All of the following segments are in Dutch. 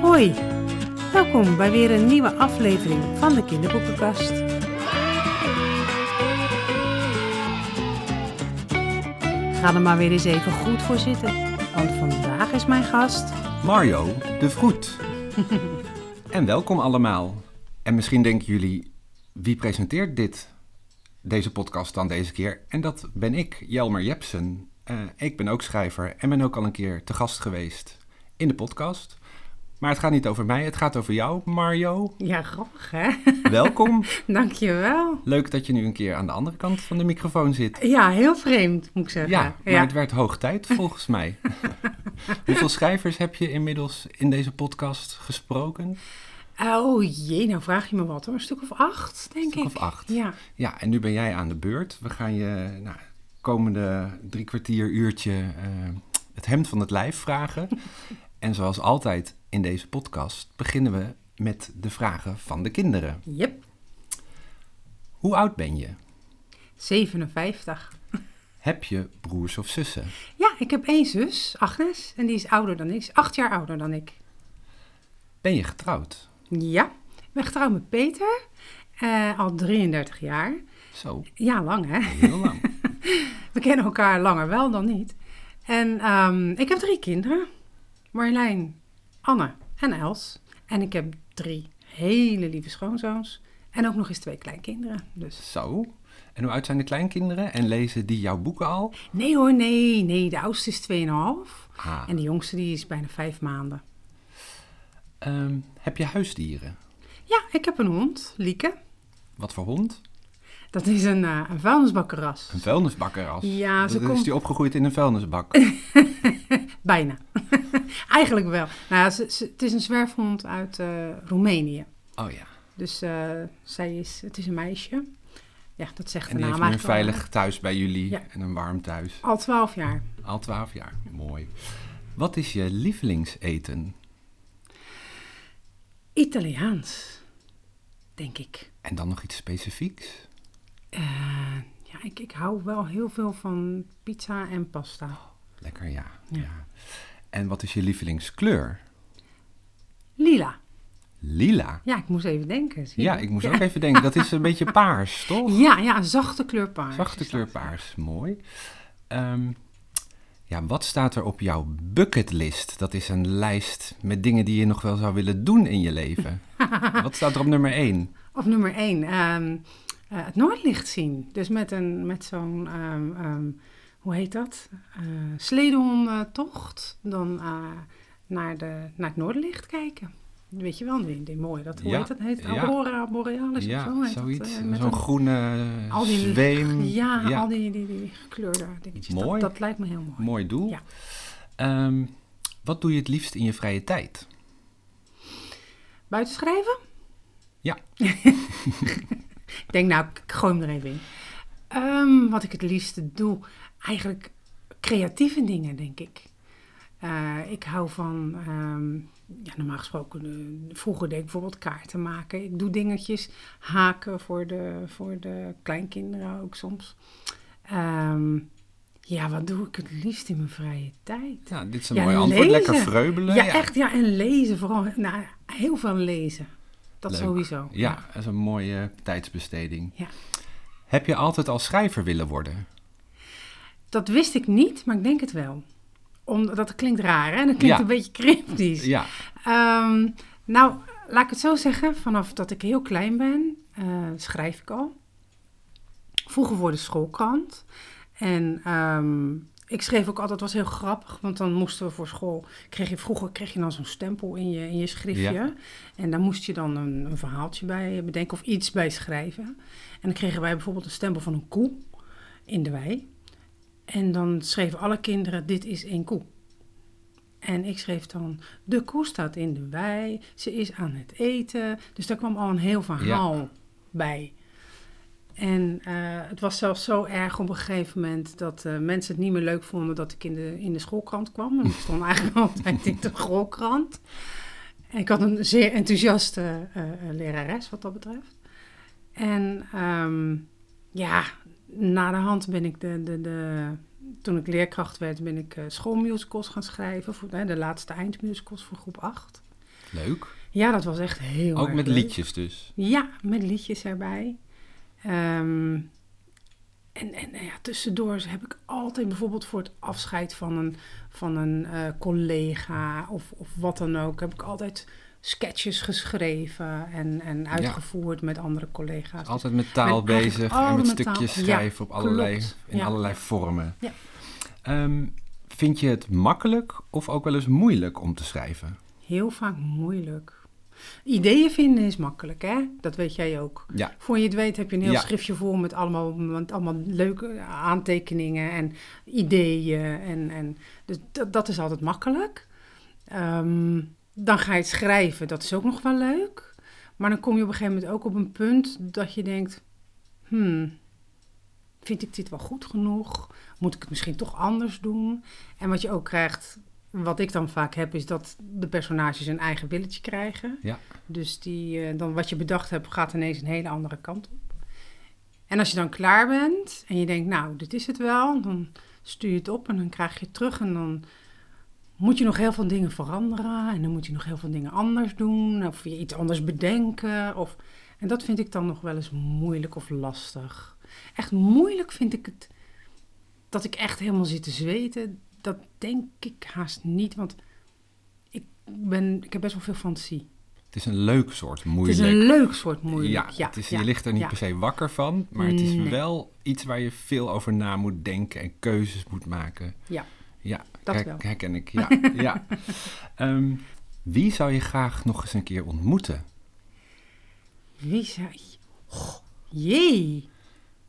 Hoi, welkom bij weer een nieuwe aflevering van de Kinderboekenkast. Ga er maar weer eens even goed voor zitten, want vandaag is mijn gast. Mario de Vroet. en welkom allemaal. En misschien denken jullie, wie presenteert dit? Deze podcast dan deze keer. En dat ben ik, Jelmer Jepsen. Eh, ik ben ook schrijver en ben ook al een keer te gast geweest in de podcast. Maar het gaat niet over mij, het gaat over jou, Mario. Ja, grappig hè? Welkom. Dankjewel. Leuk dat je nu een keer aan de andere kant van de microfoon zit. Ja, heel vreemd moet ik zeggen. Ja, maar het werd hoog tijd volgens mij. Hoeveel schrijvers heb je inmiddels in deze podcast gesproken? Oh jee, nou vraag je me wat hoor. Een stuk of acht, denk Een stuk ik. of acht. Ja. Ja, en nu ben jij aan de beurt. We gaan je nou, komende drie kwartier uurtje eh, het hemd van het lijf vragen. en zoals altijd in deze podcast beginnen we met de vragen van de kinderen. Yep. Hoe oud ben je? 57. Heb je broers of zussen? Ja, ik heb één zus, Agnes, en die is ouder dan ik. Is acht jaar ouder dan ik. Ben je getrouwd? Ja, ik ben getrouwd met Peter, eh, al 33 jaar. Zo, Ja, lang hè. heel lang. We kennen elkaar langer wel dan niet. En ehm, ik heb drie kinderen. Marjolein, Anne en Els. En ik heb drie hele lieve schoonzoons. En ook nog eens twee kleinkinderen. Dus Zo. En hoe oud zijn de kleinkinderen? En lezen die jouw boeken al? nee hoor, nee, nee. De oudste is 2,5. Ah. En de jongste die is bijna vijf maanden. Ehm, heb je huisdieren? Ja, ik heb een hond, Lieke. Wat voor hond? Dat is een, eh een vuilnisbakkerras. Een vuilnisbakkeras. Ja, ze komt- is die opgegroeid in een vuilnisbak. Bijna. Eigenlijk wel. Nou ja, ze, ze- het is een zwerfhond uit eh, Roemenië. Oh ja. Dus eh, zij is, het is een meisje. Ja, dat zegt En de naam heeft nu een eigenlijk veilig thuis bij jullie Ja. en een warm thuis. Al twaalf jaar. Al twaalf jaar. Mooi. Wat is je lievelingseten? Italiaans, denk ik. En dan nog iets specifieks? Eh, ja, ik, ik hou wel heel veel van pizza en pasta. Lekker, ja. Ja. ja. En wat is je lievelingskleur? Lila. Lila. Ja, ik moest even denken. Ja, ik moest ook even denken. Dat is een beetje paars, toch? Ja, ja, een zachte kleur paars. Zachte kleur paars. Mooi. Ehm, ja, wat staat er op jouw bucketlist? Dat is een lijst met dingen die je nog wel zou willen doen in je leven. wat staat er op nummer 1? Of nummer één, ehm, eh, het Noordlicht zien. Dus met, een, met zo'n, ehm, hoe heet dat? Eh Sledenhondentocht. Dan eh, naar, de, naar het Noordlicht kijken. Weet je wel, die, die mooie, dat, hoe Ja, heet dat? Heet het ja. Aurora Borealis of zo? Heet zoiets. eh, met Zo'n groene al die, zweem. Ja, al die, die, die gekleurde dingetjes. Mooi. Dat, dat lijkt me heel mooi. Mooi doel. Ehm, wat doe je het liefst in je vrije tijd? Buiten schrijven? Ja. Ik denk, nou, ik gooi hem er even in. Ehm, wat ik het liefste doe, eigenlijk creatieve dingen, denk ik. Eh, ik hou van, ehm, ja, normaal gesproken, eh, vroeger deed ik bijvoorbeeld kaarten maken. Ik doe dingetjes, haken voor de, voor de kleinkinderen ook soms. Ehm, ja, wat doe ik het liefst in mijn vrije tijd? Ja, dit is een Ja, mooi antwoord. Lekker lezen. vreubelen. Ja, echt, ja, en lezen vooral. Nou, heel veel lezen. Dat Leuk. sowieso. Ja, dat is een mooie tijdsbesteding. Ja. Heb je altijd al schrijver willen worden? Dat wist ik niet, maar ik denk het wel. Omdat dat klinkt raar, hè? Dat klinkt Ja. een beetje cryptisch. Ja. Ehm, nou, laat ik het zo zeggen. Vanaf dat ik heel klein ben, eh, schrijf ik al. Vroeger voor de schoolkrant. En ehm, ik schreef ook altijd, was heel grappig, want dan moesten we voor school, kreeg je, vroeger kreeg je dan zo'n stempel in je, in je schriftje. Ja. En daar moest je dan een, een verhaaltje bij bedenken of iets bij schrijven. En dan kregen wij bijvoorbeeld een stempel van een koe in de wei. En dan schreven alle kinderen, dit is een koe. En ik schreef dan, de koe staat in de wei, ze is aan het eten. Dus daar kwam al een heel verhaal bij. En eh, het was zelfs zo erg op een gegeven moment dat eh, mensen het niet meer leuk vonden dat ik in de, in de schoolkrant kwam. Want ik stond eigenlijk altijd in de schoolkrant. En ik had een zeer enthousiaste eh, lerares wat dat betreft. En ehm, ja, na de hand ben ik de, de, de, toen ik leerkracht werd, ben ik eh, schoolmusicals gaan schrijven. Voor, de laatste eindmusicals voor groep 8. Leuk. Ja, dat was echt heel Ook erg met leuk. liedjes dus. Ja, met liedjes erbij. Ehm, en en nou ja, tussendoor heb ik altijd bijvoorbeeld voor het afscheid van een, van een eh, collega of, of wat dan ook, heb ik altijd sketches geschreven en, en uitgevoerd met andere collega's. Altijd met taal bezig en met taal- stukjes ja, schrijven op allerlei, klopt. in Ja. allerlei vormen. Ja. Ehm, vind je het makkelijk of ook wel eens moeilijk om te schrijven? Heel vaak moeilijk. Ideeën vinden is makkelijk, hè? Dat weet jij ook. Ja, Voor je het weet heb je een heel Ja. schriftje vol met allemaal, met allemaal leuke aantekeningen en ideeën. En, en, dus dat, dat is altijd makkelijk. Ehm, dan ga je het schrijven, dat is ook nog wel leuk. Maar dan kom je op een gegeven moment ook op een punt dat je denkt... Hmm, vind ik dit wel goed genoeg? Moet ik het misschien toch anders doen? En wat je ook krijgt, wat ik dan vaak heb, is dat de personages een eigen billetje krijgen. Ja. Dus die, eh, dan wat je bedacht hebt, gaat ineens een hele andere kant op. En als je dan klaar bent en je denkt, nou, dit is het wel, dan stuur je het op en dan krijg je het terug en dan moet je nog heel veel dingen veranderen en dan moet je nog heel veel dingen anders doen of je iets anders bedenken. Of, en dat vind ik dan nog wel eens moeilijk of lastig. Echt moeilijk vind ik het dat ik echt helemaal zit te zweten. Dat denk ik haast niet, want ik, ben, ik heb best wel veel fantasie. het is een leuk soort Het moeilijk. is een leuk soort moeilijk. Ja, Ja, het is, ja, je ligt er niet ja. per se wakker van, maar het is Nee. wel iets waar je veel over na moet denken en keuzes moet maken. Ja, Ja, Dat her- wel. herken ik. Ja, ja. Ehm, wie zou je graag nog eens een keer ontmoeten? wie zou... Oh, jee.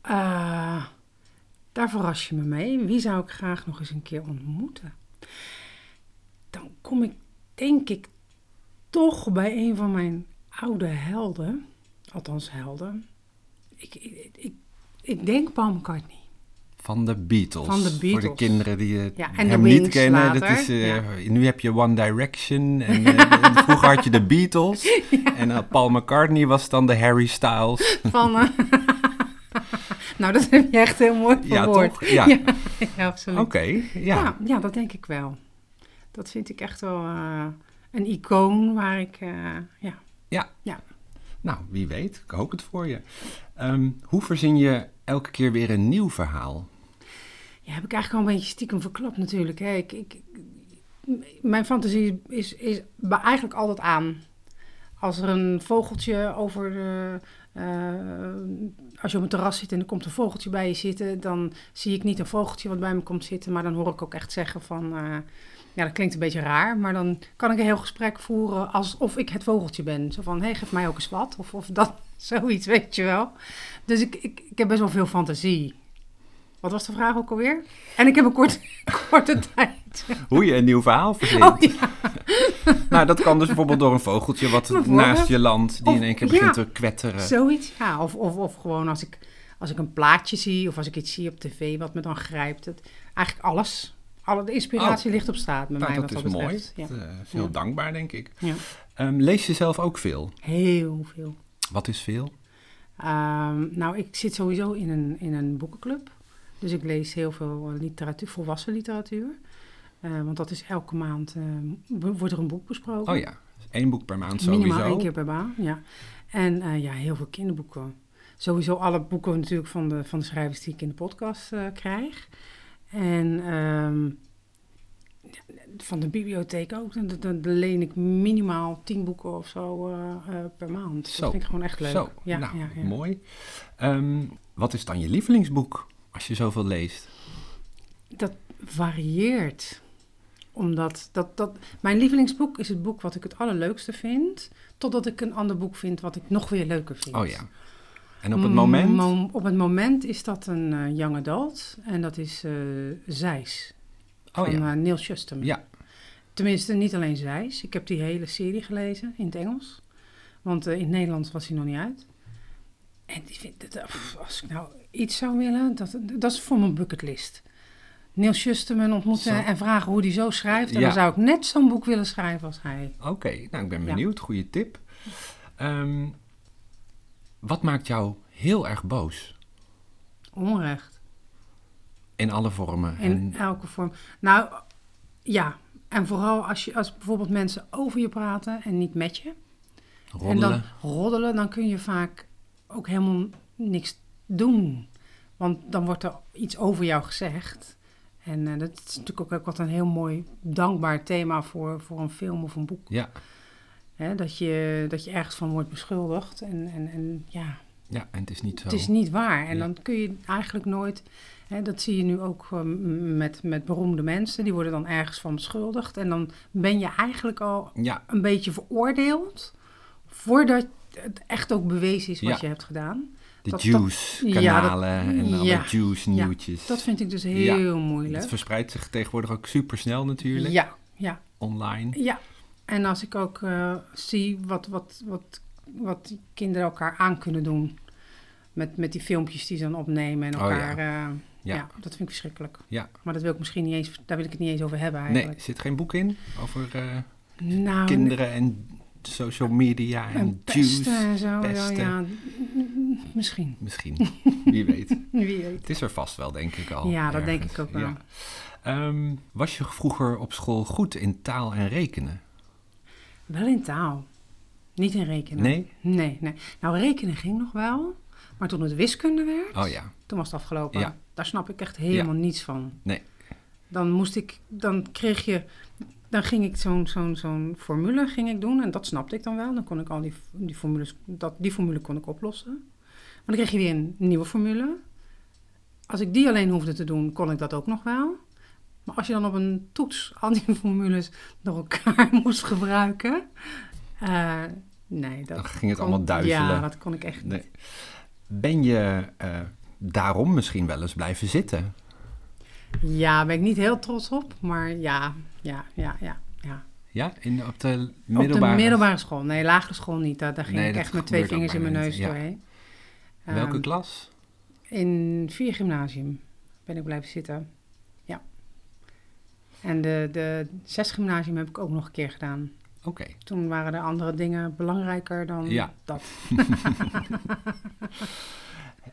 Eh, daar verras je me mee. Wie zou ik graag nog eens een keer ontmoeten? Dan kom ik, denk ik, toch bij een van mijn oude helden. Althans, helden. Ik, ik, ik, ik denk Paul McCartney. Van de Beatles. Van de Voor de kinderen die Ja, de hem niet kennen. Dat is, eh, ja. Nu heb je One Direction. En eh, vroeger had je de Beatles. En eh, Paul McCartney was dan de Harry Styles. Van, nou, dat heb je echt heel mooi Ja, verwoord. toch? Ja. ja, ja, absoluut. Oké, ja. Ja. ja, dat denk ik wel. Dat vind ik echt wel een icoon waar ik, eh, ja. Nou, wie weet. Ik hoop het voor je. Ehm, hoe verzin je elke keer weer een nieuw verhaal? Heb ik eigenlijk al een beetje stiekem verklapt natuurlijk. Hè. Ik, ik, mijn fantasie is, is ba- eigenlijk altijd aan. Als er een vogeltje over eh, als je op een terras zit en er komt een vogeltje bij je zitten... dan zie ik niet een vogeltje wat bij me komt zitten... maar dan hoor ik ook echt zeggen van... eh, ja, dat klinkt een beetje raar, maar dan kan ik een heel gesprek voeren alsof ik het vogeltje ben. Zo van, hé, hey, geef mij ook eens wat. Of, of dat, zoiets, weet je wel. Dus ik, ik, ik heb best wel veel fantasie. Wat was de vraag ook alweer? En ik heb een korte, korte tijd. Hoe je een nieuw verhaal verzint. Oh ja, Nou, dat kan dus bijvoorbeeld door een vogeltje wat naast je landt, die Of- in één keer begint ja. te kwetteren. zoiets. Ja, of, of, of gewoon als ik, als ik een plaatje zie of als ik iets zie op tv wat me dan grijpt. Het, eigenlijk alles. Alle, de inspiratie ligt op straat bij nou, mij dat wat is dat mooi. Ja. Eh, veel Ja. dankbaar, denk ik. Ja. Ehm, lees je zelf ook veel? Heel veel. Wat is veel? Ehm, nou, ik zit sowieso in een, in een boekenclub. Dus ik lees heel veel eh, literatuur, volwassen literatuur. Eh, want dat is elke maand, eh, wo- wordt er een boek besproken. Oh ja, één boek per maand sowieso. Minimaal één keer per baan, ja. En ja, heel veel kinderboeken. Sowieso alle boeken natuurlijk van de, van de schrijvers die ik in de podcast krijg. En ehm, van de bibliotheek ook. Dan, dan, leen ik minimaal tien boeken of zo per maand. Zo. Dat vind ik gewoon echt leuk. Zo, Ja, nou, ja, ja. mooi. Ehm, wat is dan je lievelingsboek als je zoveel leest? Dat varieert. Omdat dat, dat, mijn lievelingsboek is het boek wat ik het allerleukste vind. Totdat ik een ander boek vind wat ik nog weer leuker vind. Oh ja. En op het moment? Mo- op het moment is dat een eh young adult. En dat is eh Zeis. Oh van ja. eh, Neil Schusterman. Ja, Tenminste, niet alleen Zeis. Ik heb die hele serie gelezen in het Engels. Want in het Nederlands was hij nog niet uit. En die vind, dat, pff, als ik nou iets zou willen, dat, dat is voor mijn bucketlist. Neil Schusterman ontmoeten Zo. en vragen hoe hij zo schrijft. En Ja. dan zou ik net zo'n boek willen schrijven als hij. oké. Nou, ik ben Ja. benieuwd. Goeie tip. Ehm, wat maakt jou heel erg boos? Onrecht. In alle vormen. In En, elke vorm. Nou, ja. En vooral als, je, als bijvoorbeeld mensen over je praten en niet met je. Roddelen. En dan roddelen, dan kun je vaak ook helemaal niks doen. Want dan wordt er iets over jou gezegd. En eh, dat is natuurlijk ook, wat een heel mooi dankbaar thema voor, voor een film of een boek. Ja, Hè, dat, je, dat je ergens van wordt beschuldigd. En, en, en ja, ja, en het is niet zo. het is niet waar. En Ja. dan kun je eigenlijk nooit... Hè, dat zie je nu ook eh, met, met beroemde mensen. Die worden dan ergens van beschuldigd. En dan ben je eigenlijk al Ja, een beetje veroordeeld... voordat het echt ook bewezen is wat Ja. je hebt gedaan. De juice-kanalen ja, en alle ja, juice-nieuwtjes. Dat vind ik dus heel Het moeilijk. verspreidt zich tegenwoordig ook super snel natuurlijk, Ja, ja, online. ja. En als ik ook eh, zie wat, wat, wat, wat die kinderen elkaar aan kunnen doen... Met, met die filmpjes die ze dan opnemen en Oh, ja. elkaar... eh, Ja. ja. dat vind ik verschrikkelijk. Ja. Maar dat wil ik misschien niet eens, daar wil ik het niet eens over hebben Nee, eigenlijk. zit geen boek in over eh, nou, kinderen en social media en, en juice? en zo. Ja, pesten. ja, m- misschien. Misschien, wie weet. Wie weet. Het is er vast wel, denk ik al. Ja, dat denk ik ook wel. Ja. Ehm, was je vroeger op school goed in taal en rekenen? Wel in taal. Niet in rekenen. Nee? Nee, nee. Nou, rekenen ging nog wel. Maar toen het wiskunde werd, Oh ja. toen was het afgelopen. Ja. Daar snap ik echt helemaal niets van. Nee. Dan moest ik, dan kreeg je, dan ging ik zo'n zo'n zo'n formule ging ik doen. En dat snapte ik dan wel. Dan kon ik al die, die formules, dat, die formule kon ik oplossen. Maar dan kreeg je weer een nieuwe formule. Als ik die alleen hoefde te doen, kon ik dat ook nog wel. Maar als je dan op een toets al die formules door elkaar moest gebruiken. eh, nee, dat Dan ging het kon- allemaal duizelen. Ja, dat kon ik echt Nee. niet. Ben je eh, daarom misschien wel eens blijven zitten? Ja, ben ik niet heel trots op. Maar ja, ja, ja, ja. ja. Ja, in, op de Op middelbare... de middelbare school. Nee, lagere school niet. Daar, daar ging Nee, ik echt met twee vingers in mijn neus ja. doorheen. Welke Ehm, klas? In vier gymnasium ben ik blijven zitten. Ja. En de, de zes gymnasium heb ik ook nog een keer gedaan. Oké. Toen waren de andere dingen belangrijker dan Ja. dat.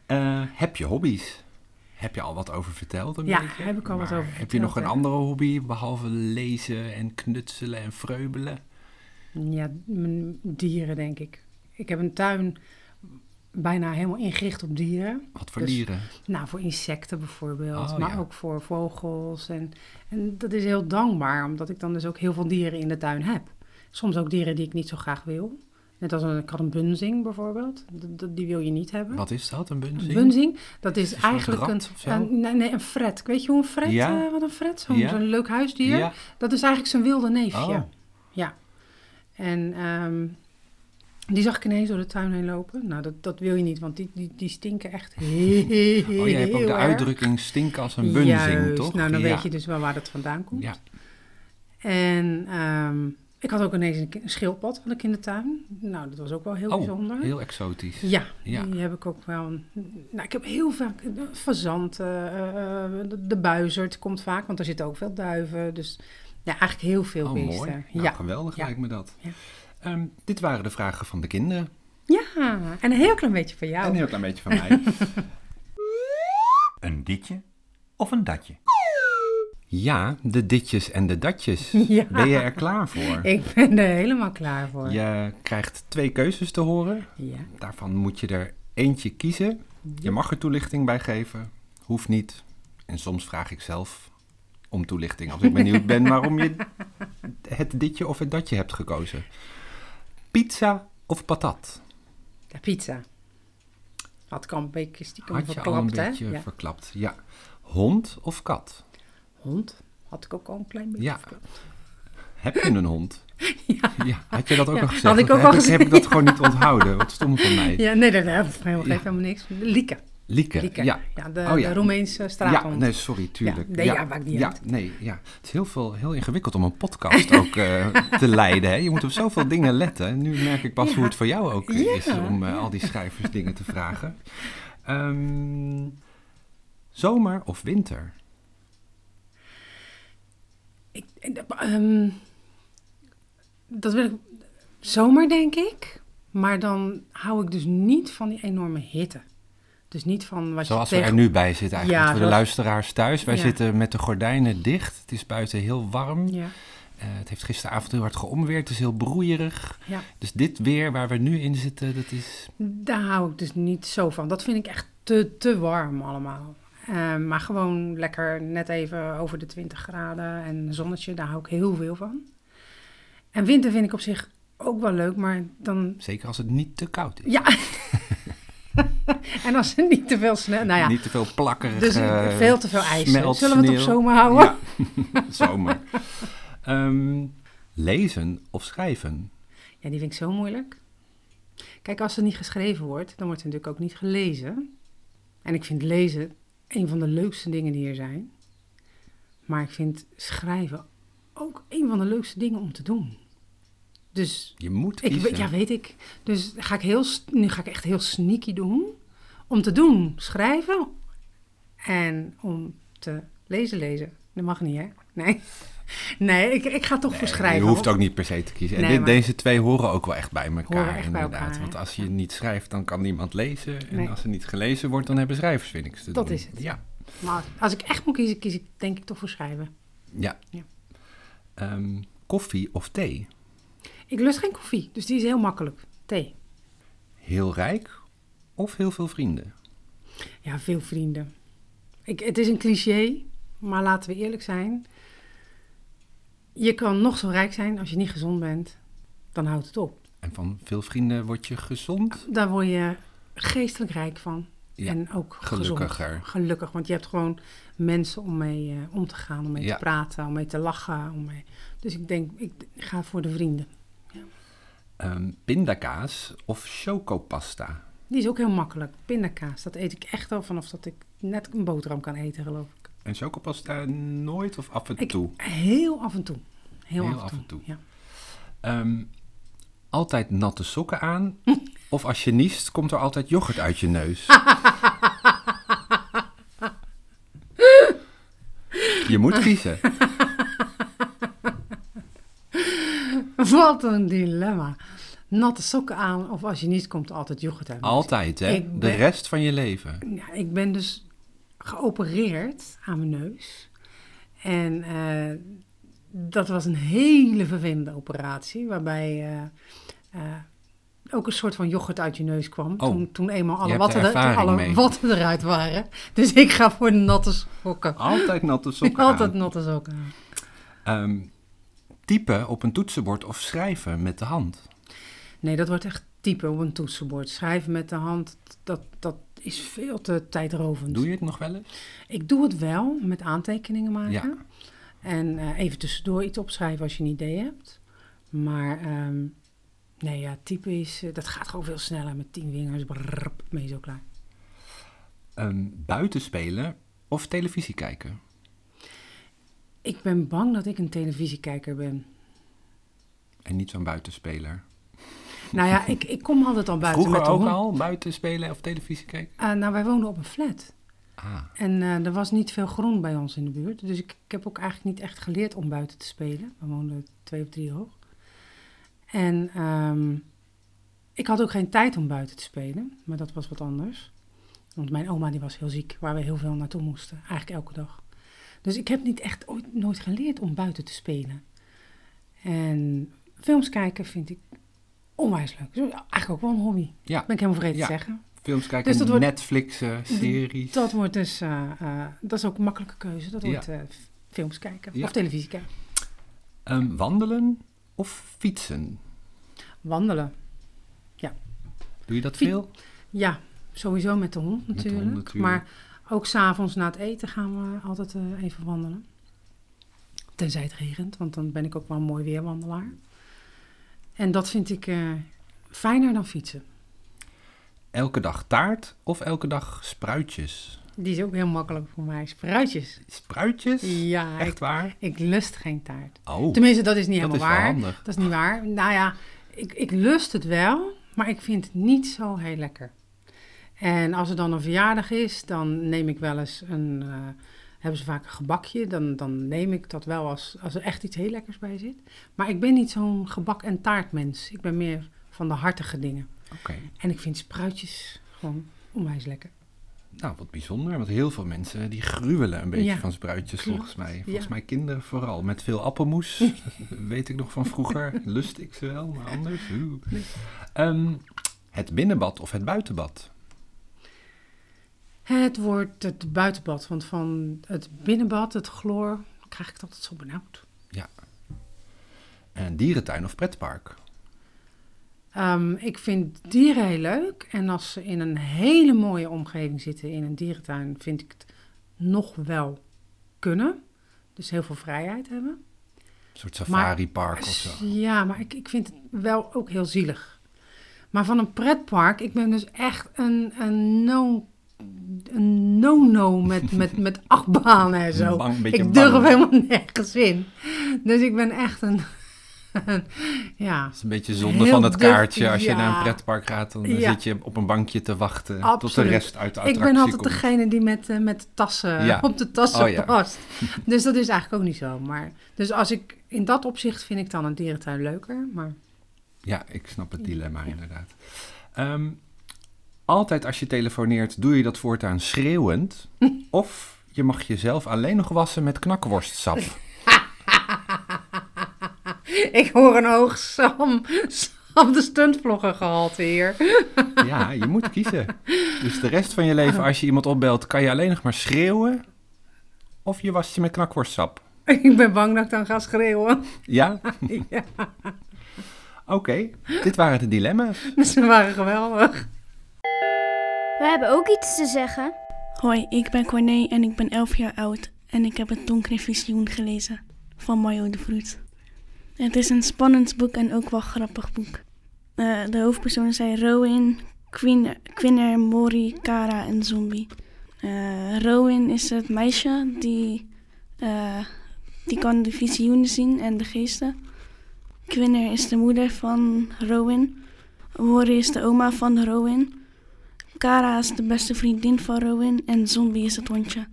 Eh, heb je hobby's? Heb je al wat over verteld? Een Ja, beetje? heb ik al wat over Heb je verteld, nog een andere hobby behalve lezen en knutselen en vreubelen? Ja, mijn dieren denk ik. Ik heb een tuin bijna helemaal ingericht op dieren. Wat voor Dus- dieren? Nou, voor insecten bijvoorbeeld, Oh, maar ja. ook voor vogels. En, en dat is heel dankbaar, omdat ik dan dus ook heel veel dieren in de tuin heb. Soms ook dieren die ik niet zo graag wil. Net als een, ik had een bunzing bijvoorbeeld. D- d- die wil je niet hebben. Wat is dat, een Een bunzing? bunzing, dat is, eigenlijk een, een, nee, nee, een fret. Weet je hoe een fret, Ja. eh, wat een fret? Zo'n Ja. leuk huisdier. Ja. Dat is eigenlijk zijn wilde neefje. Oh. Ja. En ehm, die zag ik ineens door de tuin heen lopen. Nou, dat, dat wil je niet, want die, die, die stinken echt heel, Oh, je hebt ook de uitdrukking stinken als een bunzing, Juist. toch? Nou, dan weet je dus wel waar dat vandaan komt. Ja. En ehm, ik had ook ineens een, een schildpad had ik in de tuin. Nou, dat was ook wel heel Oh, bijzonder. heel exotisch. Ja, Ja. die heb ik ook wel. Nou, ik heb heel vaak fazant, eh, eh, de, de buizerd komt vaak, want er zitten ook veel duiven. Dus ja, eigenlijk heel veel Oh, beesten. mooi. Nou, ja. geweldig Ja. lijkt me dat. Ja. Ehm, dit waren de vragen van de kinderen. ja, en een heel klein beetje van jou. En een heel klein beetje van mij. Een ditje of een datje? Ja, de ditjes en de datjes. Ja. Ben je er klaar voor? Ik ben er helemaal klaar voor. Je krijgt twee keuzes te horen. Ja. Daarvan moet je er eentje kiezen. Je mag er toelichting bij geven. Hoeft niet. En soms vraag ik zelf om toelichting als ik benieuwd ben waarom je het ditje of het datje hebt gekozen. Pizza of patat? De pizza. Had ik al een beetje stiekem Had je al een beetje verklapt. Ja. Hond of kat? Hond. Had ik ook al een klein beetje Ja. Heb je een hond? Ja. Had je dat ook Ja, al gezegd? had ik ook heb al ik, gezegd, Heb ik dat ja. gewoon niet onthouden? Wat stom van mij. Ja, nee, dat heeft helemaal, Ja. helemaal niks. Lieke. Lieke. Lieke. Ja. Ja, de, Oh, ja. de Roemeense Ja, straathond. nee, sorry, tuurlijk. Ja, nee, ja, maakt niet ja, uit. Nee, ja. Het is heel, veel, heel ingewikkeld om een podcast ook eh, te leiden. Hè? Je moet op zoveel dingen letten. Nu merk ik pas Ja. hoe het voor jou ook eh, Ja, is om eh, ja. al die schrijvers dingen te vragen. Ehm, zomer of winter? Ik, ehm, dat wil ik zomer, denk ik. Maar dan hou ik dus niet van die enorme hitte. Dus niet van wat Zoals je we tegen... er nu bij zitten eigenlijk. Ja, voor de luisteraars thuis. Wij Ja. zitten met de gordijnen dicht. Het is buiten heel warm. Ja. Eh, het heeft gisteravond heel hard geomweerd. Het is heel broeierig. Ja. Dus dit weer waar we nu in zitten, dat is... Daar hou ik dus niet zo van. Dat vind ik echt te, te warm allemaal. Eh, maar gewoon lekker net even over de 20 graden en zonnetje, daar hou ik heel veel van. En winter vind ik op zich ook wel leuk, maar dan... Zeker als het niet te koud is. Ja, en als er niet te veel sneeuw... Nou ja, Niet te veel plakkerig. dus eh, veel te veel ijs. Zullen we het op zomer houden? Ja, zomer. Ehm, lezen of schrijven? Ja, die vind ik zo moeilijk. Kijk, als er niet geschreven wordt, dan wordt er natuurlijk ook niet gelezen. En ik vind lezen een van de leukste dingen die er zijn. Maar ik vind schrijven ook een van de leukste dingen om te doen. Dus Je moet ik, kiezen. ja, weet ik. Dus ga ik heel, nu ga ik echt heel sneaky doen. Om te doen, schrijven. En om te lezen, lezen. Dat mag niet, hè? Nee. Nee, ik, ik ga toch voor schrijven. Je hoeft ook niet per se te kiezen. En Nee, dit- maar- deze twee horen ook wel echt bij elkaar. Bij inderdaad. elkaar, Want als je niet schrijft, dan kan niemand lezen. En Nee. als er niet gelezen wordt, dan hebben schrijvers weer niks te Dat doen. is het. Ja. Maar als ik echt moet kiezen, kies ik denk ik toch voor schrijven. ja. Ja. Ehm, koffie of thee? Ik lust geen koffie, dus die is heel makkelijk. Thee. Heel rijk of heel veel vrienden? Ja, veel vrienden. Ik, het is een cliché, maar laten we eerlijk zijn. Je kan nog zo rijk zijn als je niet gezond bent. Dan houdt het op. En van veel vrienden word je gezond? Daar word je geestelijk rijk van. Ja, en ook gelukkiger. gezond. Gelukkig, want je hebt gewoon mensen om mee eh, om te gaan, om mee Ja. te praten, om mee te lachen. Om mee... Dus ik denk, ik ga voor de vrienden. Ehm, pindakaas of chocopasta? Die is ook heel makkelijk. Pindakaas, dat eet ik echt al vanaf dat ik net een boterham kan eten, geloof ik. En chocopasta nooit of af en Ik- toe? Heel af en toe. Heel, Heel af, en toe. Ja. Ehm, altijd natte sokken aan? of als je niest, komt er altijd yoghurt uit je neus? je moet kiezen. Wat een dilemma. Natte sokken aan of als je niet komt er altijd yoghurt uit. Altijd, hè? De rest van je leven. Ja, ik ben dus geopereerd aan mijn neus. En eh, dat was een hele vervelende operatie, waarbij eh, eh, ook een soort van yoghurt uit je neus kwam. Oh, toen, toen eenmaal alle, er watten, er- toen ervaring alle mee. watten eruit waren. Dus ik ga voor de natte sokken. Altijd natte sokken Altijd aan. natte sokken. Ehm, typen op een toetsenbord of schrijven met de hand? Nee, dat wordt echt typen op een toetsenbord. Schrijven met de hand, dat, dat is veel te tijdrovend. Doe je het nog wel eens? Ik doe het wel met aantekeningen maken. Ja. En eh, even tussendoor iets opschrijven als je een idee hebt. Maar ehm, nee, ja, typen is, eh, dat gaat gewoon veel sneller met tien vingers. Brrr, ben je zo klaar. Ehm, buiten spelen of televisie kijken? Ik ben bang dat ik een televisiekijker ben. En niet zo'n buitenspeler. Nou ja, ik, ik kom altijd al buiten Vroeger met de ook al buiten spelen of televisie kijken? Eh, nou, wij woonden op een flat. Ah, En eh, er was niet veel groen bij ons in de buurt. Dus ik, ik heb ook eigenlijk niet echt geleerd om buiten te spelen. We woonden twee of drie hoog. En ehm, ik had ook geen tijd om buiten te spelen. Maar dat was wat anders. Want mijn oma die was heel ziek, waar we heel veel naartoe moesten. Eigenlijk elke dag. Dus ik heb niet echt ooit nooit geleerd om buiten te spelen. En films kijken vind ik onwijs leuk. Dus eigenlijk ook wel een hobby. ja. Ben ik helemaal vergeten Ja. te zeggen. Films kijken, Dus wordt- Netflix, eh, series. Dat wordt dus, eh, eh, dat is ook een makkelijke keuze. Dat Ja. wordt films kijken Ja. of televisie kijken. Ehm, wandelen of fietsen? Wandelen. Doe je dat Fiet- veel? Ja, sowieso met de hond de hond natuurlijk. natuurlijk. Maar ook s'avonds na het eten gaan we altijd even wandelen. Tenzij het regent, want dan ben ik ook wel een mooi weerwandelaar. En dat vind ik eh, fijner dan fietsen. Elke dag taart of elke dag spruitjes? Die is ook heel makkelijk voor mij. Spruitjes. Spruitjes? Ja, ik, Echt waar? ik lust geen taart. Oh, Tenminste, dat is niet dat is helemaal wel waar. handig. Dat is niet waar. Nou ja, ik, ik lust het wel, maar ik vind het niet zo heel lekker. En als er dan een verjaardag is, dan neem ik wel eens een. eh, hebben ze vaak een gebakje, dan, dan neem ik dat wel als, als er echt iets heel lekkers bij zit. Maar ik ben niet zo'n gebak- en taartmens. Ik ben meer van de hartige dingen. Oké. En ik vind spruitjes gewoon onwijs lekker. Nou, wat bijzonder, want heel veel mensen die gruwelen een beetje Ja. van spruitjes Klopt. volgens mij. Volgens Ja. mij kinderen vooral, met veel appelmoes. Weet ik nog van vroeger. Lust ik ze wel, maar anders. Nee. Ehm, het binnenbad of het buitenbad? Het wordt het buitenbad, want van het binnenbad, het chloor, krijg ik het altijd zo benauwd. Een dierentuin of pretpark? Ehm, ik vind dieren heel leuk. En als ze in een hele mooie omgeving zitten in een dierentuin, vind ik het nog wel kunnen. Dus heel veel vrijheid hebben. Een soort safari-park of zo? Ja, maar ik, ik vind het wel ook heel zielig. Maar van een pretpark, ik ben dus echt een, een no... Een no-no met, met, met achtbanen en zo. Bang- ik durf bang. helemaal nergens in. Dus ik ben echt een... ja, Het is een beetje zonde Heel van het kaartje. Als je naar een pretpark gaat, dan Ja. zit je op een bankje te wachten tot de rest uit de ik attractie ben altijd komt. degene die met, eh, met de tassen Ja. op de tassen Oh past. Dus dat is eigenlijk ook niet zo. Maar, dus als ik in dat opzicht vind ik dan een dierentuin leuker. Maar Ja, ik snap het dilemma inderdaad. Ehm, altijd als je telefoneert, doe je dat voortaan schreeuwend. of je mag jezelf alleen nog wassen met knakworstsap. ik hoor een hoog Sam, Sam de stuntvlogger gehalte hier. Ja, je moet kiezen. Dus de rest van je leven, als je iemand opbelt, kan je alleen nog maar schreeuwen. Of je wast je met knakworstsap. ik ben bang dat ik dan ga schreeuwen. Ja? ja, Oké, dit waren de dilemma's. ze waren geweldig. We hebben ook iets te zeggen. Hoi, ik ben Corné en ik ben 11 jaar oud en ik heb het Donkere Visioen gelezen van Mario de Vroet. Het is een spannend boek en ook wel grappig boek. Eh, de hoofdpersonen zijn Rowan, Queen, Quinner, Mori, Kara en Zombie. Eh Rowan is het meisje die, eh, die kan de visioenen zien en de geesten. Quinner is de moeder van Rowan. Mori is de oma van Rowan. Kara is de beste vriendin van Rowan en Zombie is het hondje.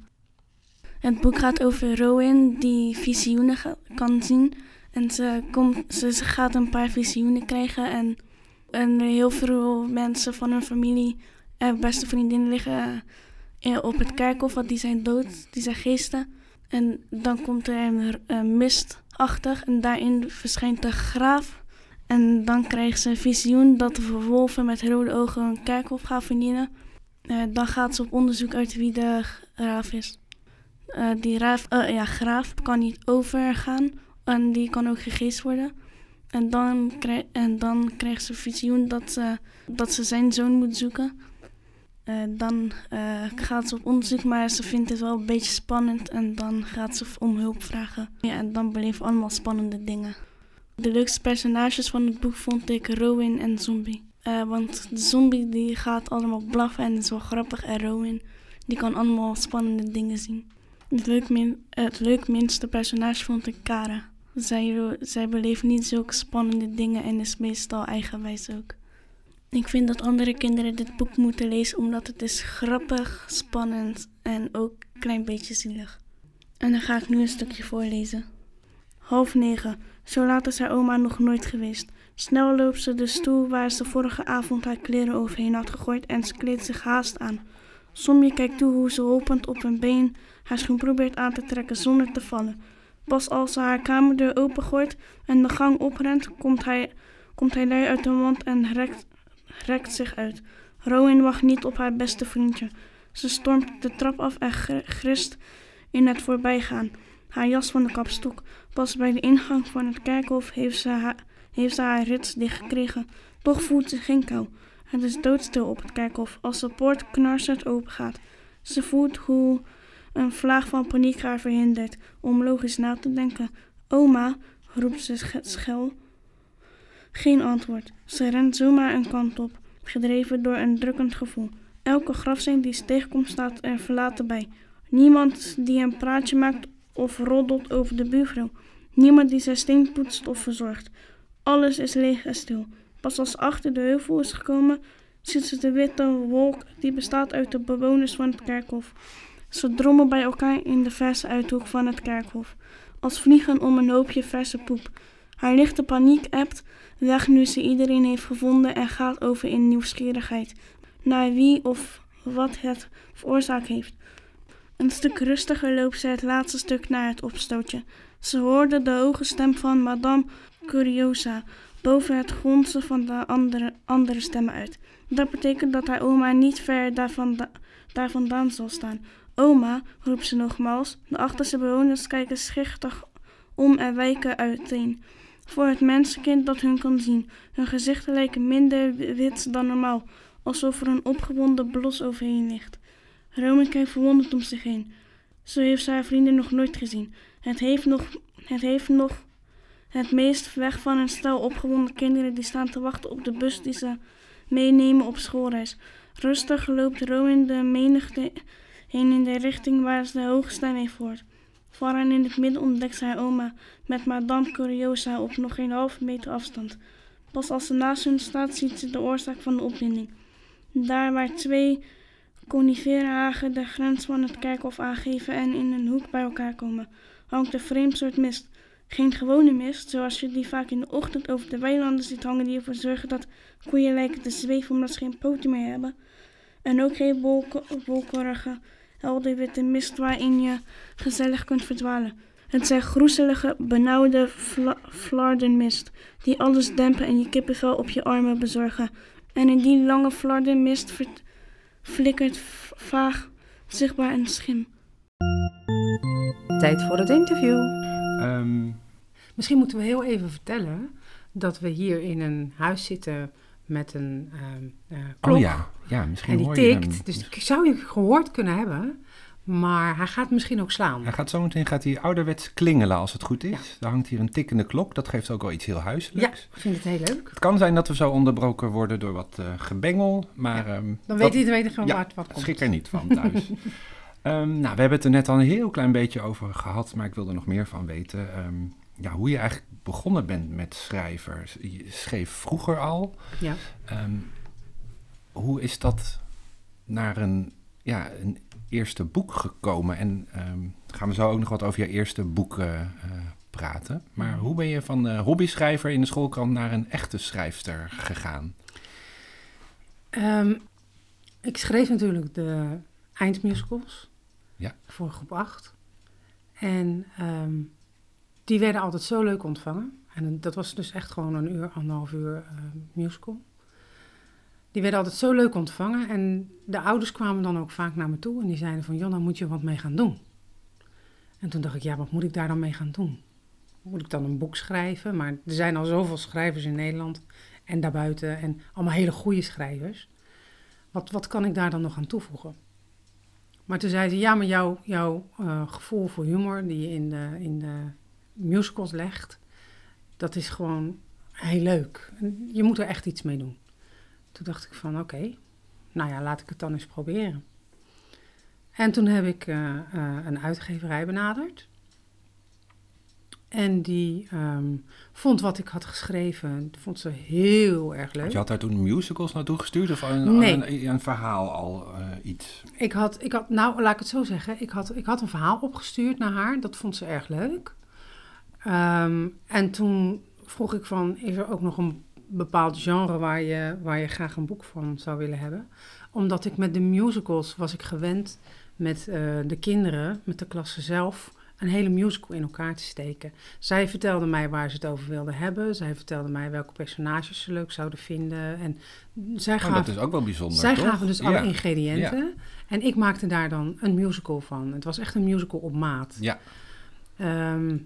Het boek gaat over Rowan die visioenen kan zien. En ze, komt, ze gaat een paar visioenen krijgen. En, heel veel mensen van hun familie en beste vriendin liggen eh, op het kerkhof, want die zijn dood, die zijn geesten. En dan komt er een, een mistachtig en daarin verschijnt de graaf. En dan krijgt ze een visioen dat de wolven met rode ogen een kerkhof gaan vernielen. Eh, dan gaat ze op onderzoek uit wie de graaf is. Eh, die raaf, eh, ja, graaf kan niet overgaan en die kan ook gegeest worden. En dan, krij- en dan krijgt ze visioen dat ze, dat ze zijn zoon moet zoeken. Dan gaat ze op onderzoek, maar ze vindt het wel een beetje spannend. En dan gaat ze om hulp vragen. Ja, en dan beleven allemaal spannende dingen. De leukste personages van het boek vond ik Rowan en Zombie. Eh, want de zombie die gaat allemaal blaffen en is wel grappig. En Rowan die kan allemaal spannende dingen zien. Het leuk, min, het personage vond ik Kara. Zij, zij beleeft niet zulke spannende dingen en is meestal eigenwijs ook. Ik vind dat andere kinderen dit boek moeten lezen omdat het is grappig, spannend en ook een klein beetje zielig. En dan ga ik nu een stukje voorlezen. Half negen. Zo laat is haar oma nog nooit geweest. Snel loopt ze de stoel waar ze vorige avond haar kleren overheen had gegooid en ze kleedt zich haast aan. Somje kijkt toe hoe ze hopend op een been haar schoen probeert aan te trekken zonder te vallen. Pas als ze haar kamerdeur opengooit en de gang oprent, komt hij, komt hij lui uit de mond en rekt, rekt zich uit. Rowan wacht niet op haar beste vriendje. Ze stormt de trap af en gr- grist in het voorbijgaan. Haar jas van de kapstok. Pas bij de ingang van het kerkhof heeft ze haar, heeft haar rits dichtgekregen. Toch voelt ze geen kou. Het is doodstil op het kerkhof als de poort knarsend opengaat. Ze voelt hoe een vlaag van paniek haar verhindert om logisch na te denken. Oma, roept ze sch- schel. Geen antwoord. Ze rent zomaar een kant op, gedreven door een drukkend gevoel. Elke grafsteen die ze tegenkomt staat er verlaten bij. Niemand die een praatje maakt of roddelt over de buurvrouw. Niemand die zijn steen poetst of verzorgt. Alles is leeg en stil. Pas als achter de heuvel is gekomen, ziet ze de witte wolk die bestaat uit de bewoners van het kerkhof. Ze drommen bij elkaar in de verse uithoek van het kerkhof, als vliegen om een hoopje verse poep. Haar lichte paniek ebt weg nu ze iedereen heeft gevonden en gaat over in nieuwsgierigheid. Naar wie of wat het veroorzaakt heeft. Een stuk rustiger loopt ze het laatste stuk naar het opstootje. Ze hoorde de hoge stem van Madame Curiosa boven het gonzen van de andere, andere stemmen uit. Dat betekent dat haar oma niet ver daar, vanda- daar vandaan zal staan. Oma, roept ze nogmaals. De achterste bewoners kijken schichtig om en wijken uiteen. Voor het mensenkind dat hun kan zien. Hun gezichten lijken minder wit dan normaal, alsof er een opgewonden blos overheen ligt. Roman kijkt verwonderd om zich heen. Zo heeft ze haar vrienden nog nooit gezien. Het heeft nog, het heeft nog het meest weg van een stel opgewonden kinderen die staan te wachten op de bus die ze meenemen op schoolreis. Rustig loopt Rowan de menigte heen in de richting waar ze de hoge stem heeft gehoord. Vooraan in het midden ontdekt ze oma met Madame Curiosa op nog geen halve meter afstand. Pas als ze naast hun staat ziet ze de oorzaak van de opwinding. Daar waar twee coniferenhagen de grens van het kerkhof aangeven en in een hoek bij elkaar komen, hangt een vreemd soort mist. Geen gewone mist, zoals je die vaak in de ochtend over de weilanden ziet hangen die ervoor zorgen dat koeien lijken te zweven omdat ze geen poten meer hebben. En ook geen wolkerige, helder witte mist waarin je gezellig kunt verdwalen. Het zijn groezelige, benauwde fla flardenmist die alles dempen en je kippenvel op je armen bezorgen. En in die lange flardenmist ver- flikkert vaag zichtbaar een schim. Tijd voor het interview. Ehm, Misschien moeten we heel even vertellen dat we hier in een huis zitten met een ehm, eh, klok. oh ja, ja, misschien En die hoor je hem. tikt. Dus ik zou je gehoord kunnen hebben, maar hij gaat misschien ook slaan. Hij gaat zometeen gaat hij ouderwets klingelen als het goed is. Er hangt hier een tikkende klok. Dat geeft ook wel iets heel Ja, huiselijks. ik vind het heel leuk. Het kan zijn dat we zo onderbroken worden door wat eh, gebengel, maar... ehm, Dan weet iedereen gewoon ja, waar het wat komt. Schrik er niet van thuis. Ehm, nou, we hebben het er net al een heel klein beetje over gehad, maar ik wil er nog meer van weten. Ehm, ja, hoe je eigenlijk begonnen bent met schrijven. Je schreef vroeger al. Ja. Hoe is dat naar een, ja, een eerste boek gekomen? En ehm, gaan we zo ook nog wat over je eerste boek eh, eh, praten. Maar hoe ben je van eh, hobbyschrijver in de schoolkrant naar een echte schrijfster gegaan? Ehm, ik schreef natuurlijk de eindmusicals Ja. voor groep 8. En ehm, die werden altijd zo leuk ontvangen. En dat was dus echt gewoon een uur, anderhalf uur eh, musical. Die werden altijd zo leuk ontvangen. En de ouders kwamen dan ook vaak naar me toe en die zeiden van... Jonna, moet je wat mee gaan doen? En toen dacht ik, ja, wat moet ik daar dan mee gaan doen? Moet ik dan een boek schrijven? Maar er zijn al zoveel schrijvers in Nederland en daarbuiten. En allemaal hele goede schrijvers. Wat, wat kan ik daar dan nog aan toevoegen? Maar toen zei ze, ja, maar jouw, jouw eh, gevoel voor humor die je in de, in de musicals legt, dat is gewoon heel leuk. Je moet er echt iets mee doen. Toen dacht ik van, oké, nou ja, laat ik het dan eens proberen. En toen heb ik eh, eh, een uitgeverij benaderd. En die ehm, vond wat ik had geschreven, vond ze heel erg leuk. Want je had daar toen musicals naartoe gestuurd of een, Nee. een, een verhaal al eh, iets? Ik had, ik had, nou laat ik het zo zeggen, ik had, ik had een verhaal opgestuurd naar haar, dat vond ze erg leuk. Ehm, en toen vroeg ik van, is er ook nog een bepaald genre waar je, waar je graag een boek van zou willen hebben? Omdat ik met de musicals was ik gewend met eh, de kinderen, met de klasse zelf, een hele musical in elkaar te steken. Zij vertelde mij waar ze het over wilden hebben. Zij vertelde mij welke personages ze leuk zouden vinden. En zij Oh, gaven dat is ook wel bijzonder, zij toch? gaven dus alle Ja. ingrediënten. En ik maakte daar dan een musical van. Het was echt een musical op maat. Ja, Ehm,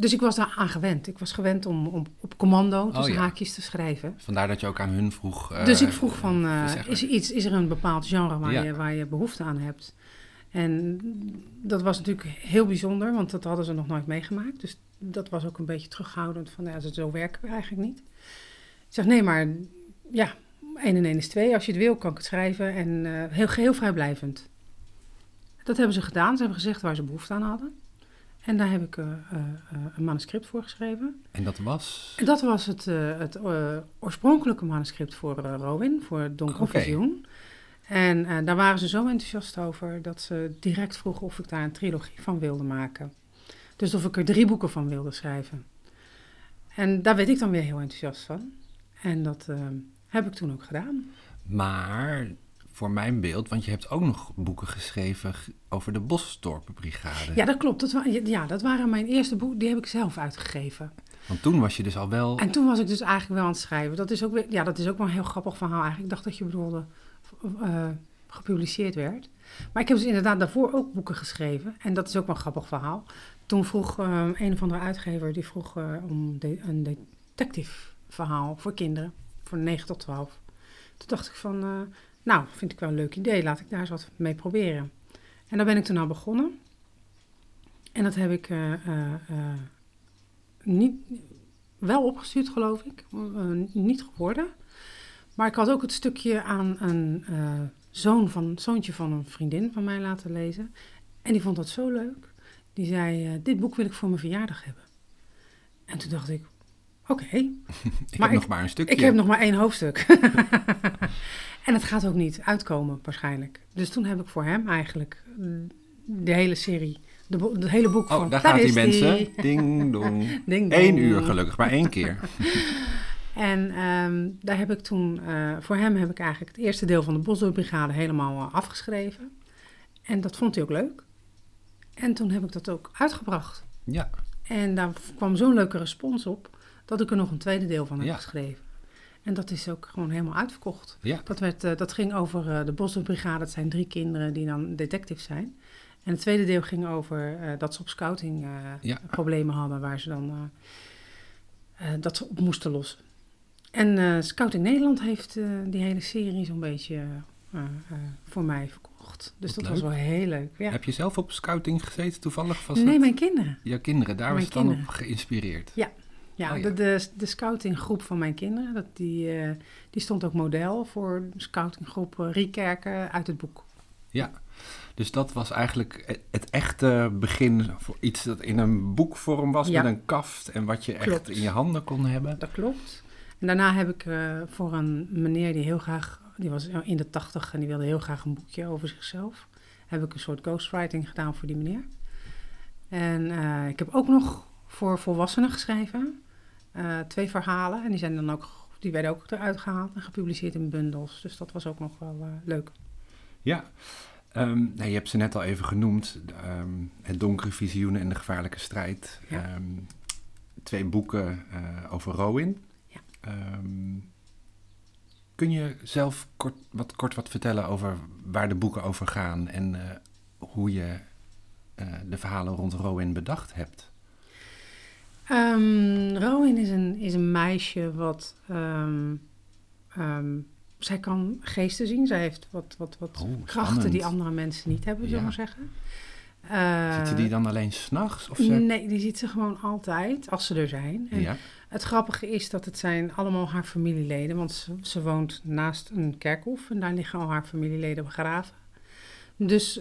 dus ik was daar aan gewend. Ik was gewend om, om op commando tussen Oh, ja. haakjes te schrijven. vandaar dat je ook aan hun vroeg. eh, dus ik vroeg van, maar. is, er iets, is er een bepaald genre waar, Ja. je, waar je behoefte aan hebt? En dat was natuurlijk heel bijzonder, want dat hadden ze nog nooit meegemaakt. Dus dat was ook een beetje terughoudend van, ja, zo werken we eigenlijk niet. Ik zeg, nee, maar ja, 1 en 1 is 2. Als je het wil, kan ik het schrijven. En heel, heel vrijblijvend. Dat hebben ze gedaan. Ze hebben gezegd waar ze behoefte aan hadden. En daar heb ik eh, eh, eh, een manuscript voor geschreven. En dat was. Dat was het, het oorspronkelijke manuscript voor Rowin, voor Donker. En daar waren ze zo enthousiast over dat ze direct vroegen of ik daar een trilogie van wilde maken. Dus of ik er drie boeken van wilde schrijven. En daar werd ik dan weer heel enthousiast van. En dat heb ik toen ook gedaan. Maar voor mijn beeld, want je hebt ook nog boeken geschreven over de Bosdorpenbrigade. Ja, dat klopt. Dat, ja, dat waren mijn eerste boeken. Die heb ik zelf uitgegeven. Want toen was je dus al wel... En toen was ik dus eigenlijk wel aan het schrijven. Dat is ook, weer, ja, dat is ook wel een heel grappig verhaal eigenlijk. Ik dacht dat je bedoelde eh, gepubliceerd werd. Maar ik heb dus inderdaad daarvoor ook boeken geschreven. En dat is ook wel een grappig verhaal. Toen vroeg eh, een of andere uitgever, die vroeg eh, om de- een detective verhaal voor kinderen. Van 9 tot 12. Toen dacht ik van, nou, vind ik wel een leuk idee. Laat ik daar eens wat mee proberen. En daar ben ik toen al begonnen. En dat heb ik eh, eh, eh, niet, wel opgestuurd, geloof ik. Niet geworden. Maar ik had ook het stukje aan een zoon van, zoontje van een vriendin van mij laten lezen. En die vond dat zo leuk. Die zei, dit boek wil ik voor mijn verjaardag hebben. En toen dacht ik, oké, ik maar heb nog maar een stukje. ik heb nog maar één hoofdstuk. en het gaat ook niet uitkomen waarschijnlijk. Dus toen heb ik voor hem eigenlijk mm, de hele serie, de, hele boek van... Oh, daar gaat die mensen. die. Ding dong. Ding Eén dong. uur gelukkig, maar één keer. En ehm, daar heb ik toen, eh, voor hem heb ik eigenlijk het eerste deel van de Bosdorpbrigade helemaal eh, afgeschreven. En dat vond hij ook leuk. En toen heb ik dat ook uitgebracht. Ja, En daar kwam zo'n leuke respons op, dat ik er nog een tweede deel van heb Ja. geschreven. En dat is ook gewoon helemaal uitverkocht. ja. Dat, werd, eh, dat ging over eh, de Bosdorpbrigade. Het zijn drie kinderen die dan detectives zijn. En het tweede deel ging over eh, dat ze op scouting Ja. problemen hadden waar ze dan dat ze op moesten lossen. En Scouting Nederland heeft die hele serie zo'n beetje voor mij verkocht. Dus Wat dat was wel heel leuk. Ja. Heb je zelf op scouting gezeten toevallig? Was Nee, het- mijn kinderen. Jouw kinderen, daar Mijn was het dan op geïnspireerd. Ja, Oh ja. De, de, de scoutinggroep van mijn kinderen, dat, die, eh, die stond ook model voor de scoutinggroep eh, Riekerken uit het boek. Ja, dus dat was eigenlijk het- het echte begin voor iets dat in een boekvorm was Ja. met een kaft en wat je echt in je handen kon hebben. Dat klopt. En daarna heb ik eh, voor een meneer die heel graag, die was in de tachtig en die wilde heel graag een boekje over zichzelf, heb ik een soort ghostwriting gedaan voor die meneer. En ik heb ook nog voor volwassenen geschreven, eh, twee verhalen. En die, zijn dan ook, die werden ook eruit gehaald en gepubliceerd in bundels. Dus dat was ook nog wel eh, leuk. Ja, Ehm, nou, je hebt ze net al even genoemd. ehm, het donkere visioenen en de gevaarlijke strijd. Ja. Ehm, twee boeken eh, over Rowan. Ja. Kun je zelf kort wat, kort wat vertellen over waar de boeken over gaan en hoe je de verhalen rond Rowan bedacht hebt? Ehm Rowan is een, is een meisje wat. ehm, ehm, zij kan geesten zien. Zij heeft wat, wat, wat Oh, krachten spannend. die andere mensen niet hebben, zullen we maar zeggen. Ziet ze die dan alleen s'nachts? Ze... Nee, die ziet ze gewoon altijd, als ze er zijn. En Ja, Het grappige is dat het zijn allemaal haar familieleden, want ze, ze woont naast een kerkhof en daar liggen al haar familieleden begraven. Dus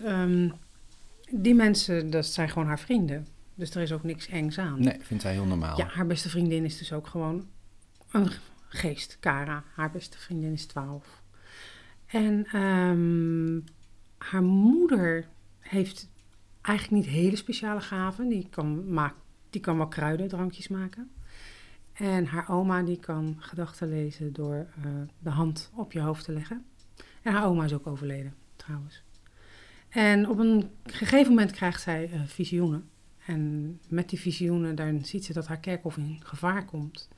die mensen, dat zijn gewoon haar vrienden. Dus er is ook niks engs aan. nee, vindt zij heel normaal. Ja, haar beste vriendin is dus ook gewoon een geest, Cara. Haar beste vriendin is 12. En ehm, haar moeder heeft eigenlijk niet hele speciale gaven. Die kan, maak, die kan wel kruidendrankjes maken. En haar oma die kan gedachten lezen door eh, de hand op je hoofd te leggen. En haar oma is ook overleden, trouwens. En op een gegeven moment krijgt zij eh, visioenen. En met die visioenen, dan ziet ze dat haar kerkhof in gevaar komt.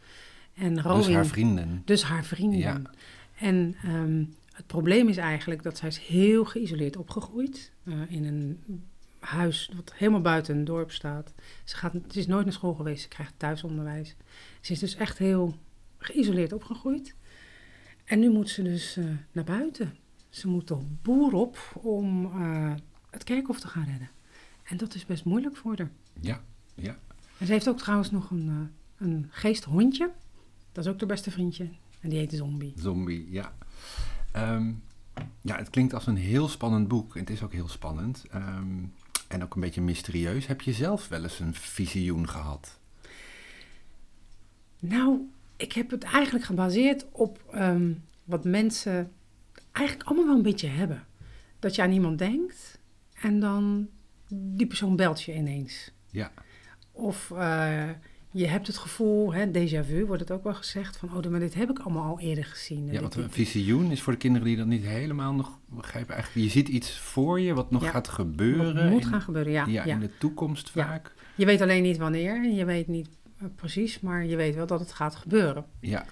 En dus haar vrienden. dus haar vrienden. Ja. En ehm, het probleem is eigenlijk dat zij is heel geïsoleerd opgegroeid. eh, in een huis wat helemaal buiten een dorp staat. Ze, gaat, ze is nooit naar school geweest, ze krijgt thuisonderwijs. Ze is dus echt heel geïsoleerd opgegroeid. En nu moet ze dus eh, naar buiten. Ze moet de boer op om eh, het kerkhof te gaan redden. En dat is best moeilijk voor haar. Ja, ja. En ze heeft ook trouwens nog een, eh, een geesthondje. Dat is ook haar beste vriendje. En die heet Zombie. Zombie, ja. Ehm, ja, het klinkt als een heel spannend boek. En het is ook heel spannend. Ehm, en ook een beetje mysterieus. Heb je zelf wel eens een visioen gehad? Nou, ik heb het eigenlijk gebaseerd op ehm, wat mensen eigenlijk allemaal wel een beetje hebben. Dat je aan iemand denkt en dan die persoon belt je ineens. Ja, Of eh, je hebt het gevoel, hè, déjà vu wordt het ook wel gezegd, van oh, maar dit heb ik allemaal al eerder gezien. En Ja, wat dit- een visioen is voor de kinderen die dat niet helemaal nog begrijpen. Eigenlijk, je ziet iets voor je wat nog Ja. gaat wat gebeuren. moet in- gaan gebeuren, ja. ja, ja. in de toekomst vaak. Je weet alleen niet wanneer en je weet niet eh, precies, maar je weet wel dat het gaat gebeuren. Ja,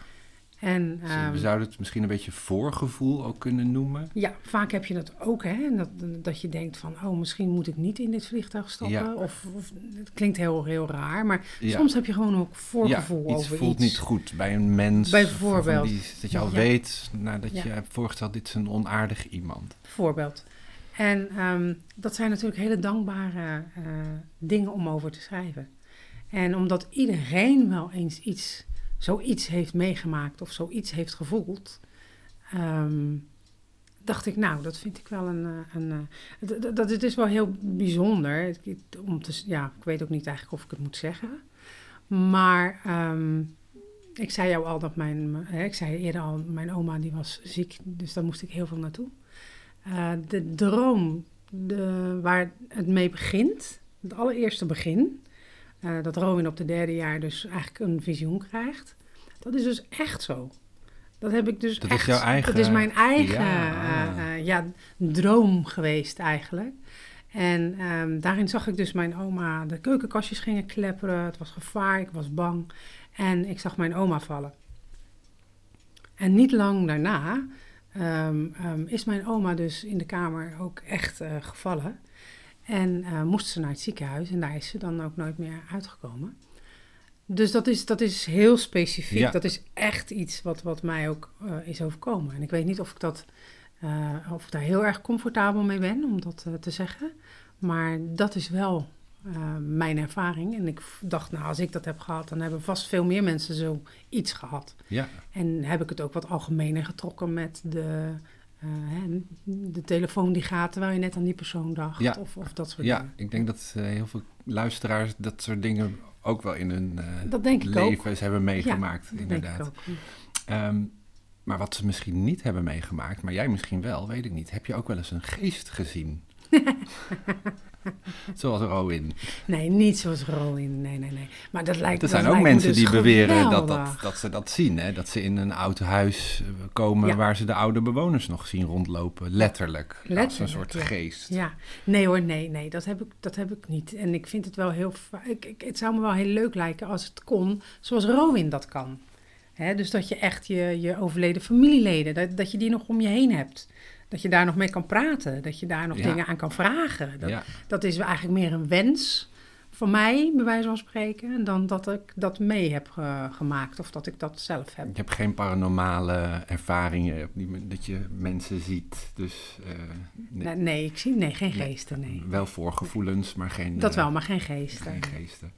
En dus ehm, we zouden het misschien een beetje voorgevoel ook kunnen noemen. ja, vaak heb je dat ook, hè? Dat, dat je denkt van, oh, misschien moet ik niet in dit vliegtuig stappen. Ja. Of, of het klinkt heel, heel raar, maar Ja. soms heb je gewoon ook ja, voorgevoel iets over voelt iets. niet goed bij een mens. Bijvoorbeeld. Die, dat je al weet, nadat je hebt voorgesteld, dit is een onaardig iemand. Voorbeeld. En ehm, dat zijn natuurlijk hele dankbare eh, dingen om over te schrijven. En omdat iedereen wel eens iets, zoiets heeft meegemaakt of zoiets heeft gevoeld, ehm, dacht ik, nou, dat vind ik wel een. eh, een eh, d- d- dat het is wel heel bijzonder. Om te, ja, ik weet ook niet eigenlijk of ik het moet zeggen. Maar ehm, ik zei jou al dat mijn, ik zei eerder al, mijn oma die was ziek, dus daar moest ik heel veel naartoe. Eh, de droom de, waar het mee begint, het allereerste begin, eh, dat Rowan op de derde jaar dus eigenlijk een visioen krijgt, dat is dus echt zo. Dat heb ik dus Dat is echt, jouw eigen- Dat is mijn eigen Ja. eh, eh, ja, droom geweest eigenlijk. En ehm, daarin zag ik dus mijn oma, de keukenkastjes gingen klepperen, het was gevaar, ik was bang. En ik zag mijn oma vallen. En niet lang daarna ehm, ehm, is mijn oma dus in de kamer ook echt gevallen. En eh, moest ze naar het ziekenhuis en daar is ze dan ook nooit meer uitgekomen. Dus dat is, dat is heel specifiek. Ja. Dat is echt iets wat, wat mij ook eh, is overkomen. En ik weet niet of ik, dat, eh, of ik daar heel erg comfortabel mee ben om dat te zeggen. Maar dat is wel mijn ervaring. En ik dacht, nou, als ik dat heb gehad, dan hebben vast veel meer mensen zoiets gehad. Ja, En heb ik het ook wat algemener getrokken met de, hè, de telefoon die gaat terwijl je net aan die persoon dacht. Ja. Of, of dat soort ja dingen. ik denk dat eh, heel veel luisteraars dat soort dingen ook wel in hun eh, Dat denk ik ook. levens hebben meegemaakt. Dat inderdaad. denk ik ook. Ehm, maar wat ze misschien niet hebben meegemaakt, maar jij misschien wel, weet ik niet. Heb je ook wel eens een geest gezien? Zoals Rowan. Nee, niet zoals Rowan. Nee, nee, nee. Maar dat lijkt Er zijn ook mensen dus die beweren dat, dat, dat ze dat zien. Hè? Dat ze in een oud huis eh, komen Ja. waar ze de oude bewoners nog zien rondlopen. Letterlijk. als een Letterlijk, soort ja. geest. Ja, nee hoor, nee, nee, dat heb ik, dat heb ik niet. En ik vind het wel heel, ik, ik, het zou me wel heel leuk lijken als het kon, zoals Rowin dat kan. Hè, dus dat je echt je, je overleden familieleden, dat, dat je die nog om je heen hebt. Dat je daar nog mee kan praten, dat je daar nog Ja. dingen aan kan vragen. Dat, Ja. dat is eigenlijk meer een wens van mij, bij wijze van spreken, dan dat ik dat mee heb ge- gemaakt of dat ik dat zelf heb. Je hebt geen paranormale ervaringen, dat je mensen ziet. Dus eh, nee, Nee, nee, ik zie nee, geen geesten, nee. wel voorgevoelens, maar geen, Dat eh, wel, maar geen geesten. geen geesten.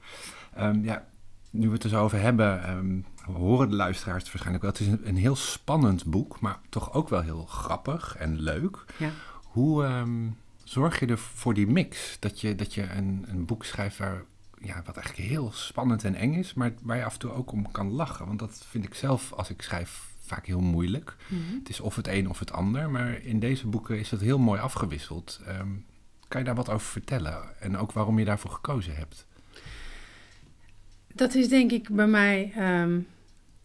Ehm, ja, nu we het er zo over hebben, ehm, horen de luisteraars het waarschijnlijk wel. Het is een, een heel spannend boek, maar toch ook wel heel grappig en leuk. Ja. Hoe ehm, zorg je er voor die mix? Dat je, dat je een, een boek schrijft waar, ja, wat eigenlijk heel spannend en eng is, maar waar je af en toe ook om kan lachen. Want dat vind ik zelf, als ik schrijf, vaak heel moeilijk. Mhm. Het is of het een of het ander, maar in deze boeken is dat heel mooi afgewisseld. Ehm, kan je daar wat over vertellen? En ook waarom je daarvoor gekozen hebt? Dat is denk ik bij mij, ehm,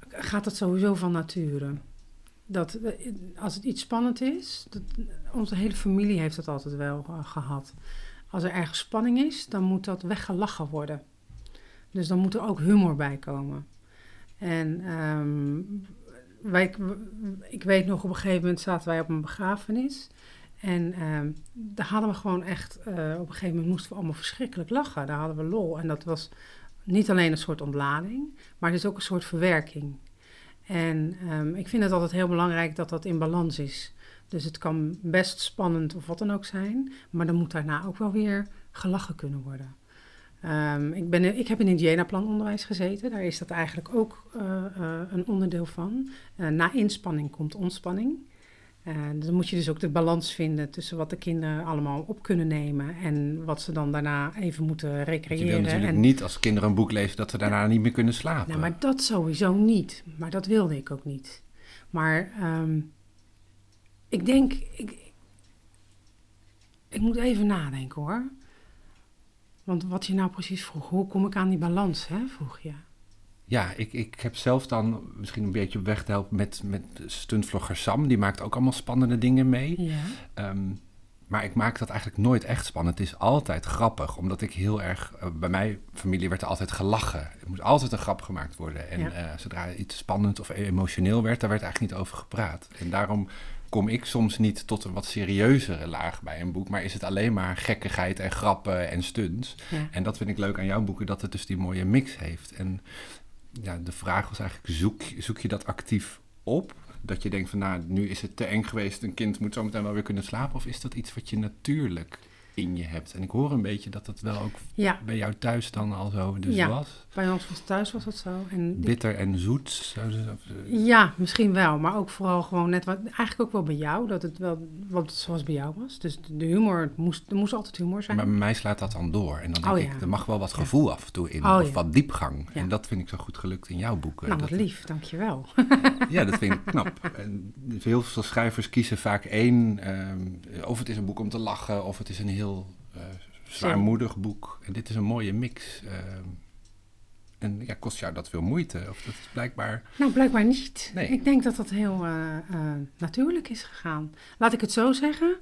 gaat het sowieso van nature. Dat eh, als het iets spannend is, dat, onze hele familie heeft dat altijd wel eh, gehad. Als er ergens spanning is, dan moet dat weggelachen worden. Dus dan moet er ook humor bij komen. En ehm, wij, ik weet nog, op een gegeven moment zaten wij op een begrafenis. En ehm, daar hadden we gewoon echt, eh, op een gegeven moment moesten we allemaal verschrikkelijk lachen. Daar hadden we lol. En dat was niet alleen een soort ontlading, maar het is ook een soort verwerking. En ehm, ik vind het altijd heel belangrijk dat dat in balans is. Dus het kan best spannend of wat dan ook zijn, maar dan moet daarna ook wel weer gelachen kunnen worden. Ehm, ik, ben, ik heb in Indiana-planonderwijs gezeten, daar is dat eigenlijk ook eh, eh, een onderdeel van. Eh, na inspanning komt ontspanning. Eh, dan moet je dus ook de balans vinden tussen wat de kinderen allemaal op kunnen nemen en wat ze dan daarna even moeten recreëren. je wil natuurlijk en, niet als kinderen een boek lezen dat ze daarna niet meer kunnen slapen. nou, maar dat sowieso niet. Maar dat wilde ik ook niet. Maar ehm, ik denk, ik, ik moet even nadenken hoor. Want wat je nou precies vroeg, hoe kom ik aan die balans, hè, vroeg je. Ja, ik, ik heb zelf dan misschien een beetje op weg te helpen met, met stuntvlogger Sam. Die maakt ook allemaal spannende dingen mee. Ja. Ehm, maar ik maak dat eigenlijk nooit echt spannend. Het is altijd grappig, omdat ik heel erg... eh, bij mijn familie werd er altijd gelachen. Er moet altijd een grap gemaakt worden. En Ja. eh, zodra iets spannend of emotioneel werd, daar werd eigenlijk niet over gepraat. En daarom kom ik soms niet tot een wat serieuzere laag bij een boek. Maar is het alleen maar gekkigheid en grappen en stunts. Ja. En dat vind ik leuk aan jouw boeken, dat het dus die mooie mix heeft. En ja, de vraag was eigenlijk, zoek, zoek je dat actief op? Dat je denkt van, nou, nu is het te eng geweest, een kind moet zometeen wel weer kunnen slapen. Of is dat iets wat je natuurlijk in je hebt? En ik hoor een beetje dat dat wel ook ja, bij jou thuis dan al zo dus Ja. was. bij ons was thuis was dat zo. En Bitter en zoet. Eh, Ja, misschien wel, maar ook vooral gewoon net wat, eigenlijk ook wel bij jou, dat het wel wat zoals bij jou was. Dus de humor, het moest, er moest altijd humor zijn. maar bij mij slaat dat dan door. En dan denk Oh, ik, ja. er mag wel wat gevoel af en toe in. Oh, of wat diepgang. En dat vind ik zo goed gelukt in jouw boeken. nou, wat Dat- lief, dankjewel. Ja, dat vind ik knap. En heel veel schrijvers kiezen vaak één, ehm, of het is een boek om te lachen, of het is een heel eh, zwaarmoedig boek. En dit is een mooie mix. ehm. en ja, kost jou dat veel moeite? Of dat is blijkbaar... Nou, blijkbaar niet. Nee. Ik denk dat dat heel eh, eh, natuurlijk is gegaan. Laat ik het zo zeggen.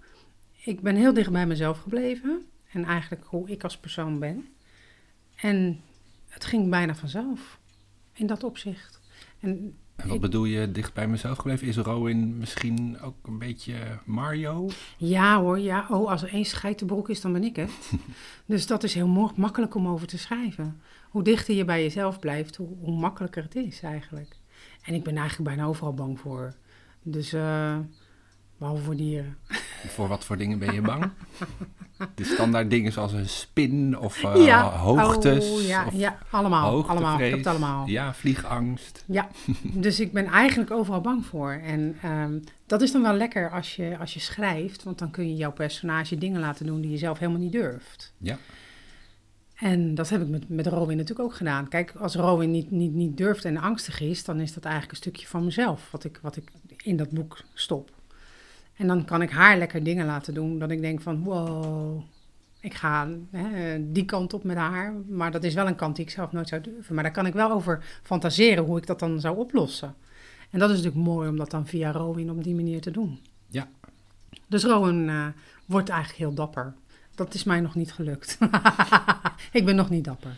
Ik ben heel dicht bij mezelf gebleven. En eigenlijk hoe ik als persoon ben. En het ging bijna vanzelf. In dat opzicht. En En wat Ik- bedoel je dicht bij mezelf gebleven? Is Rowan misschien ook een beetje Mario? ja hoor, ja. Oh, als er één scheitenbroek is, dan ben ik het. dus dat is heel makkelijk om over te schrijven. Hoe dichter je bij jezelf blijft, hoe, hoe makkelijker het is eigenlijk. En ik ben eigenlijk bijna overal bang voor. Dus, eh behalve voor dieren. Voor wat voor dingen ben je bang? De standaard dingen zoals een spin of eh, hoogtes? Oh, ja, of ja, allemaal. allemaal. Ik heb het allemaal. Ja, vliegangst. Ja, dus ik ben eigenlijk overal bang voor. En ehm, dat is dan wel lekker als je, als je schrijft, want dan kun je jouw personage dingen laten doen die je zelf helemaal niet durft. Ja. En dat heb ik met, met Robin natuurlijk ook gedaan. Kijk, als Robin niet, niet, niet durft en angstig is, dan is dat eigenlijk een stukje van mezelf, wat ik, wat ik in dat boek stop. En dan kan ik haar lekker dingen laten doen, dat ik denk van, wow, ik ga hè, die kant op met haar. Maar dat is wel een kant die ik zelf nooit zou durven. Maar daar kan ik wel over fantaseren hoe ik dat dan zou oplossen. En dat is natuurlijk mooi om dat dan via Rowan op die manier te doen. Ja. Dus Rowan eh, wordt eigenlijk heel dapper. Dat is mij nog niet gelukt. ik ben nog niet dapper.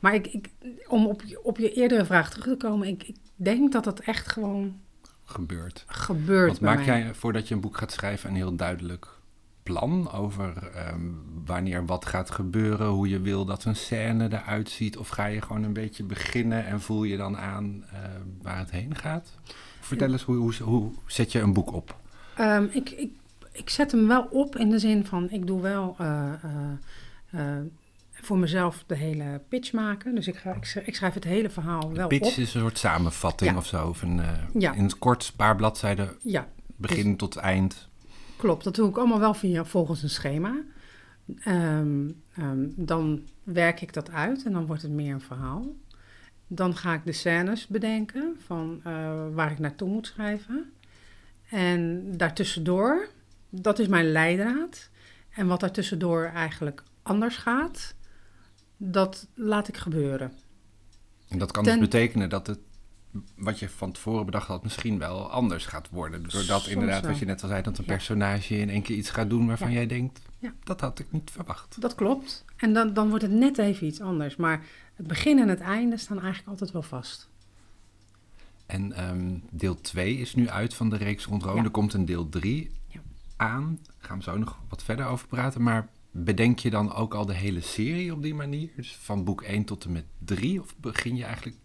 Maar ik, ik, om op, je- op je eerdere vraag terug te komen, ik, ik denk dat dat echt gewoon Gebeurt. gebeurt Want maak mij. jij voordat je een boek gaat schrijven een heel duidelijk plan over ehm, wanneer wat gaat gebeuren, hoe je wil dat een scène eruit ziet? Of ga je gewoon een beetje beginnen en voel je dan aan eh, waar het heen gaat? Vertel eens, hoe, hoe, hoe zet je een boek op? Ehm, ik, ik, ik zet hem wel op in de zin van, ik doe wel eh, eh, eh, voor mezelf de hele pitch maken. Dus ik, ga, ik, schrijf, ik schrijf het hele verhaal wel Pitch op. is een soort samenvatting Ja. of zo. Of een, eh, Ja. In het kort, een paar bladzijden, Ja, begin tot eind. Klopt, dat doe ik allemaal wel via, volgens een schema. Ehm, ehm, dan werk ik dat uit en dan wordt het meer een verhaal. Dan ga ik de scènes bedenken van eh, waar ik naartoe moet schrijven. En daartussendoor, dat is mijn leidraad. En wat daartussendoor eigenlijk anders gaat, dat laat ik gebeuren. En dat kan Ten- dus betekenen dat het, wat je van tevoren bedacht had, misschien wel anders gaat worden. Doordat Soms inderdaad, wel. wat je net al zei, dat een Ja. personage in één keer iets gaat doen waarvan Ja. jij denkt, Ja. dat had ik niet verwacht. Dat klopt. En dan, dan wordt het net even iets anders. Maar het begin en het einde staan eigenlijk altijd wel vast. En ehm, deel 2 is nu uit van de reeks rond Rome. Ja. Er komt een deel 3 Ja. aan. Daar gaan we zo nog wat verder over praten. Maar bedenk je dan ook al de hele serie op die manier? Dus van boek 1 tot en met 3? Of begin je eigenlijk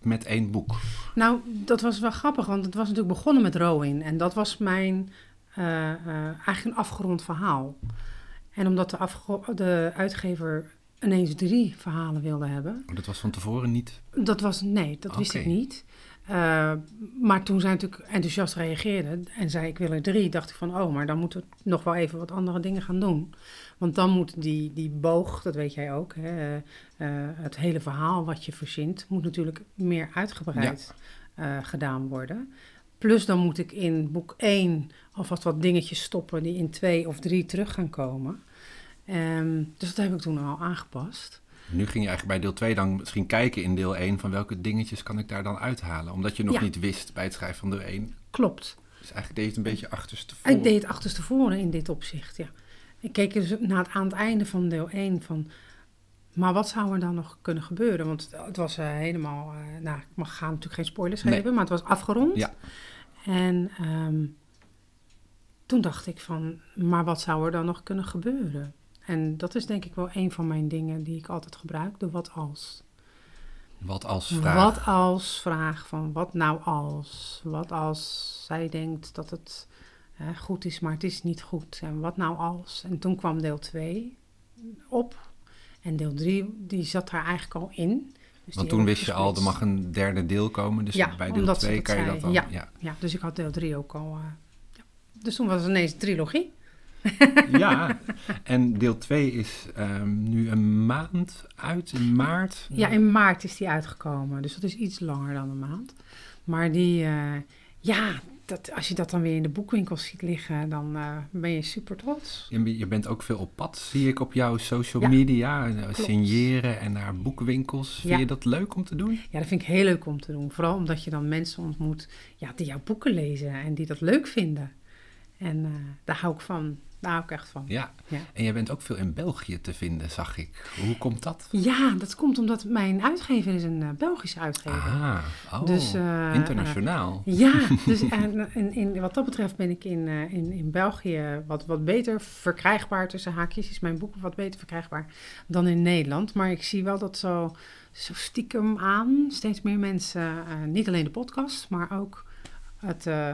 met één boek? Nou, dat was wel grappig, want het was natuurlijk begonnen met Rowing. En dat was mijn, eh, eigenlijk een afgerond verhaal. En omdat de, de uitgever ineens drie verhalen wilde hebben, Oh, Dat was van tevoren niet. dat was, nee, dat wist ik niet. Eh, maar toen zij natuurlijk enthousiast reageerde en zei ik wil er drie, dacht ik van oh, maar dan moeten we nog wel even wat andere dingen gaan doen. Want dan moet die, die boog, dat weet jij ook, hè, eh, eh, het hele verhaal wat je verzint, moet natuurlijk meer uitgebreid eh, gedaan worden. Plus dan moet ik in boek 1 alvast wat dingetjes stoppen die in 2 of 3 terug gaan komen. Ehm, dus dat heb ik toen al aangepast. Nu ging je eigenlijk bij deel 2 dan misschien kijken in deel 1 van welke dingetjes kan ik daar dan uithalen. Omdat je nog Ja. niet wist bij het schrijven van deel 1. Klopt. Dus eigenlijk deed je het een beetje achterstevoren. Ik deed het achterstevoren in dit opzicht, ja. Ik keek dus naar het, aan het einde van deel 1 van... Maar wat zou er dan nog kunnen gebeuren? Want het, was eh, helemaal... eh, nou, ik mag gaan natuurlijk geen spoilers Nee. geven, maar het was afgerond. Ja. En ehm, toen dacht ik van... Maar wat zou er dan nog kunnen gebeuren? En dat is denk ik wel een van mijn dingen die ik altijd gebruik. De wat als. Wat als vraag. Wat als vraag van wat nou als? Wat als zij denkt dat het goed is, maar het is niet goed? En wat nou als? En toen kwam deel 2 op. En deel 3, die zat daar eigenlijk al in. Dus Want toen wist je al, er mag een derde deel komen. Dus Ja, bij deel omdat ze 2 dat kan je dat dan... Ja. Ja. Ja, dus ik had deel 3 ook al. eh, ja. Dus toen was het ineens een trilogie. Ja, en deel 2 is ehm, nu een maand uit, in maart. Ja, in maart is die uitgekomen. Dus dat is iets langer dan een maand. Maar die, eh, ja, dat, als je dat dan weer in de boekwinkels ziet liggen, dan eh, ben je super trots. Je je bent ook veel op pad, zie ik op jouw social Ja, media. eh, klopt. Signeren en naar boekwinkels. Vind Ja. je dat leuk om te doen? Ja, dat vind ik heel leuk om te doen. Vooral omdat je dan mensen ontmoet ja, die jouw boeken lezen en die dat leuk vinden. En eh, daar hou ik van. Daar hou ik echt van. Ja. Ja. En jij bent ook veel in België te vinden, zag ik. Hoe komt dat? Ja, dat komt omdat mijn uitgever is een eh, Belgische uitgever. Ah, oh, Dus, eh, internationaal. Ja, dus en, en, in, wat dat betreft ben ik in, eh, in, in België wat, wat beter verkrijgbaar tussen haakjes. Is mijn boek wat beter verkrijgbaar dan in Nederland. Maar ik zie wel dat zo, zo stiekem aan steeds meer mensen, eh, niet alleen de podcast, maar ook het eh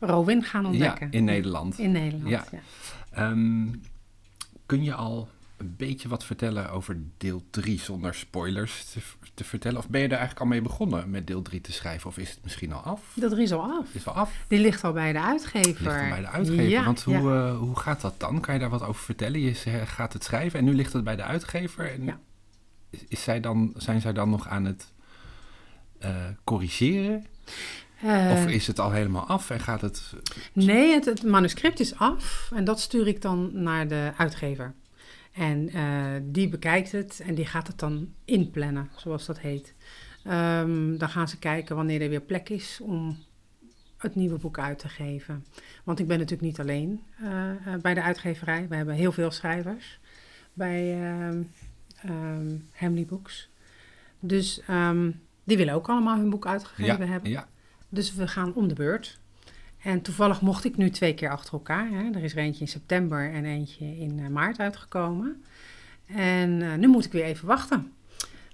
Rowin gaan ja, ontdekken. in Nederland. In Nederland, Ja. ja. Ehm, kun je al een beetje wat vertellen over deel 3 zonder spoilers te, te vertellen? Of ben je er eigenlijk al mee begonnen met deel 3 te schrijven? Of is het misschien al af? Dat is al af. Is al af? Die ligt al bij de uitgever. Ligt bij de uitgever. Ja, Want hoe, ja. eh, hoe gaat dat dan? Kan je daar wat over vertellen? Je gaat het schrijven en nu ligt het bij de uitgever. En Ja. is, is zij dan, zijn zij dan nog aan het eh, corrigeren? Eh, of is het al helemaal af en gaat het... Nee, het, het manuscript is af en dat stuur ik dan naar de uitgever. En eh, die bekijkt het en die gaat het dan inplannen, zoals dat heet. Ehm, dan gaan ze kijken wanneer er weer plek is om het nieuwe boek uit te geven. Want ik ben natuurlijk niet alleen eh, bij de uitgeverij. We hebben heel veel schrijvers bij ehm ehm, Hamley Books. Dus die willen ook allemaal hun boek uitgegeven ja, hebben. ja, Dus we gaan om de beurt. En toevallig mocht ik nu twee keer achter elkaar. Hè. Er is er eentje in september en eentje in eh, maart uitgekomen. En eh, nu moet ik weer even wachten.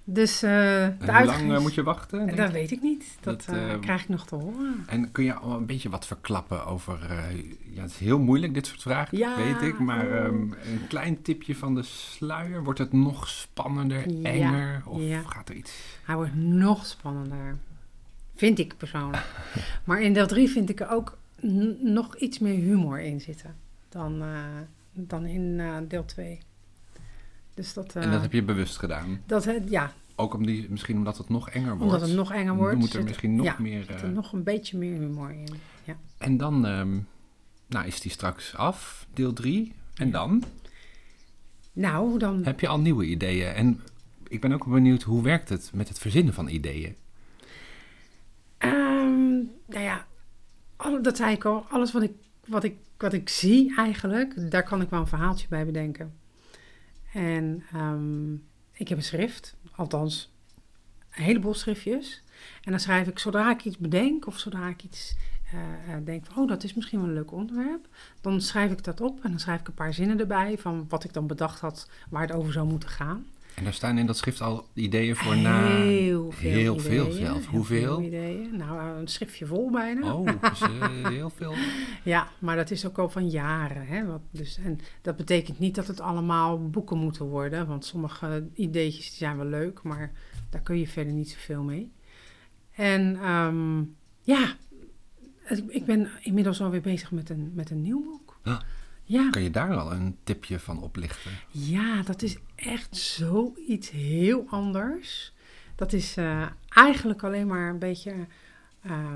Dus eh de hoe lang moet je wachten? Dat weet ik niet. Dat, Dat, krijg ik nog te horen. En kun je al een beetje wat verklappen over... ja, het is heel moeilijk, dit soort vragen, Ja, weet ik. Maar oh. ehm, een klein tipje van de sluier. Wordt het nog spannender, Ja, enger? Of ja. gaat er iets... Hij wordt nog spannender. Vind ik persoonlijk. maar in deel 3 vind ik er ook nog iets meer humor in zitten. Dan, eh, dan in eh, deel 2. Dus dat... En eh, dat heb je bewust gedaan. dat, eh, ja, Ook om die, misschien omdat het nog enger wordt. Omdat het nog enger wordt. Moet er zit- misschien nog ja, meer... zit eh, er nog een beetje meer humor in. Ja. En dan ehm, nou, is die straks af, deel 3. En dan Nou, dan... heb je al nieuwe ideeën. En ik ben ook benieuwd, hoe werkt het met het verzinnen van ideeën? Nou ja, dat zei ik al. Alles wat ik, wat, ik, wat ik zie eigenlijk, daar kan ik wel een verhaaltje bij bedenken. En ehm, ik heb een schrift, althans een heleboel schriftjes. En dan schrijf ik, zodra ik iets bedenk of zodra ik iets eh, eh, denk van, oh, dat is misschien wel een leuk onderwerp. Dan schrijf ik dat op en dan schrijf ik een paar zinnen erbij van wat ik dan bedacht had waar het over zou moeten gaan. En daar staan in dat schrift al ideeën voor na... Heel veel Heel ideeën, veel zelf. heel Hoeveel? veel ideeën. Nou, een schriftje vol bijna. Oh, dus, eh, heel veel. Ja, maar dat is ook al van jaren. Hè? Wat, dus, en dat betekent niet dat het allemaal boeken moeten worden. Want sommige ideetjes zijn wel leuk, maar daar kun je verder niet zoveel mee. En ehm, ja, ik ben inmiddels alweer bezig met een, met een nieuw boek. Ah. Ja. Kan je daar al een tipje van oplichten? Ja, dat is echt zoiets heel anders. Dat is eh, eigenlijk alleen maar een beetje eh,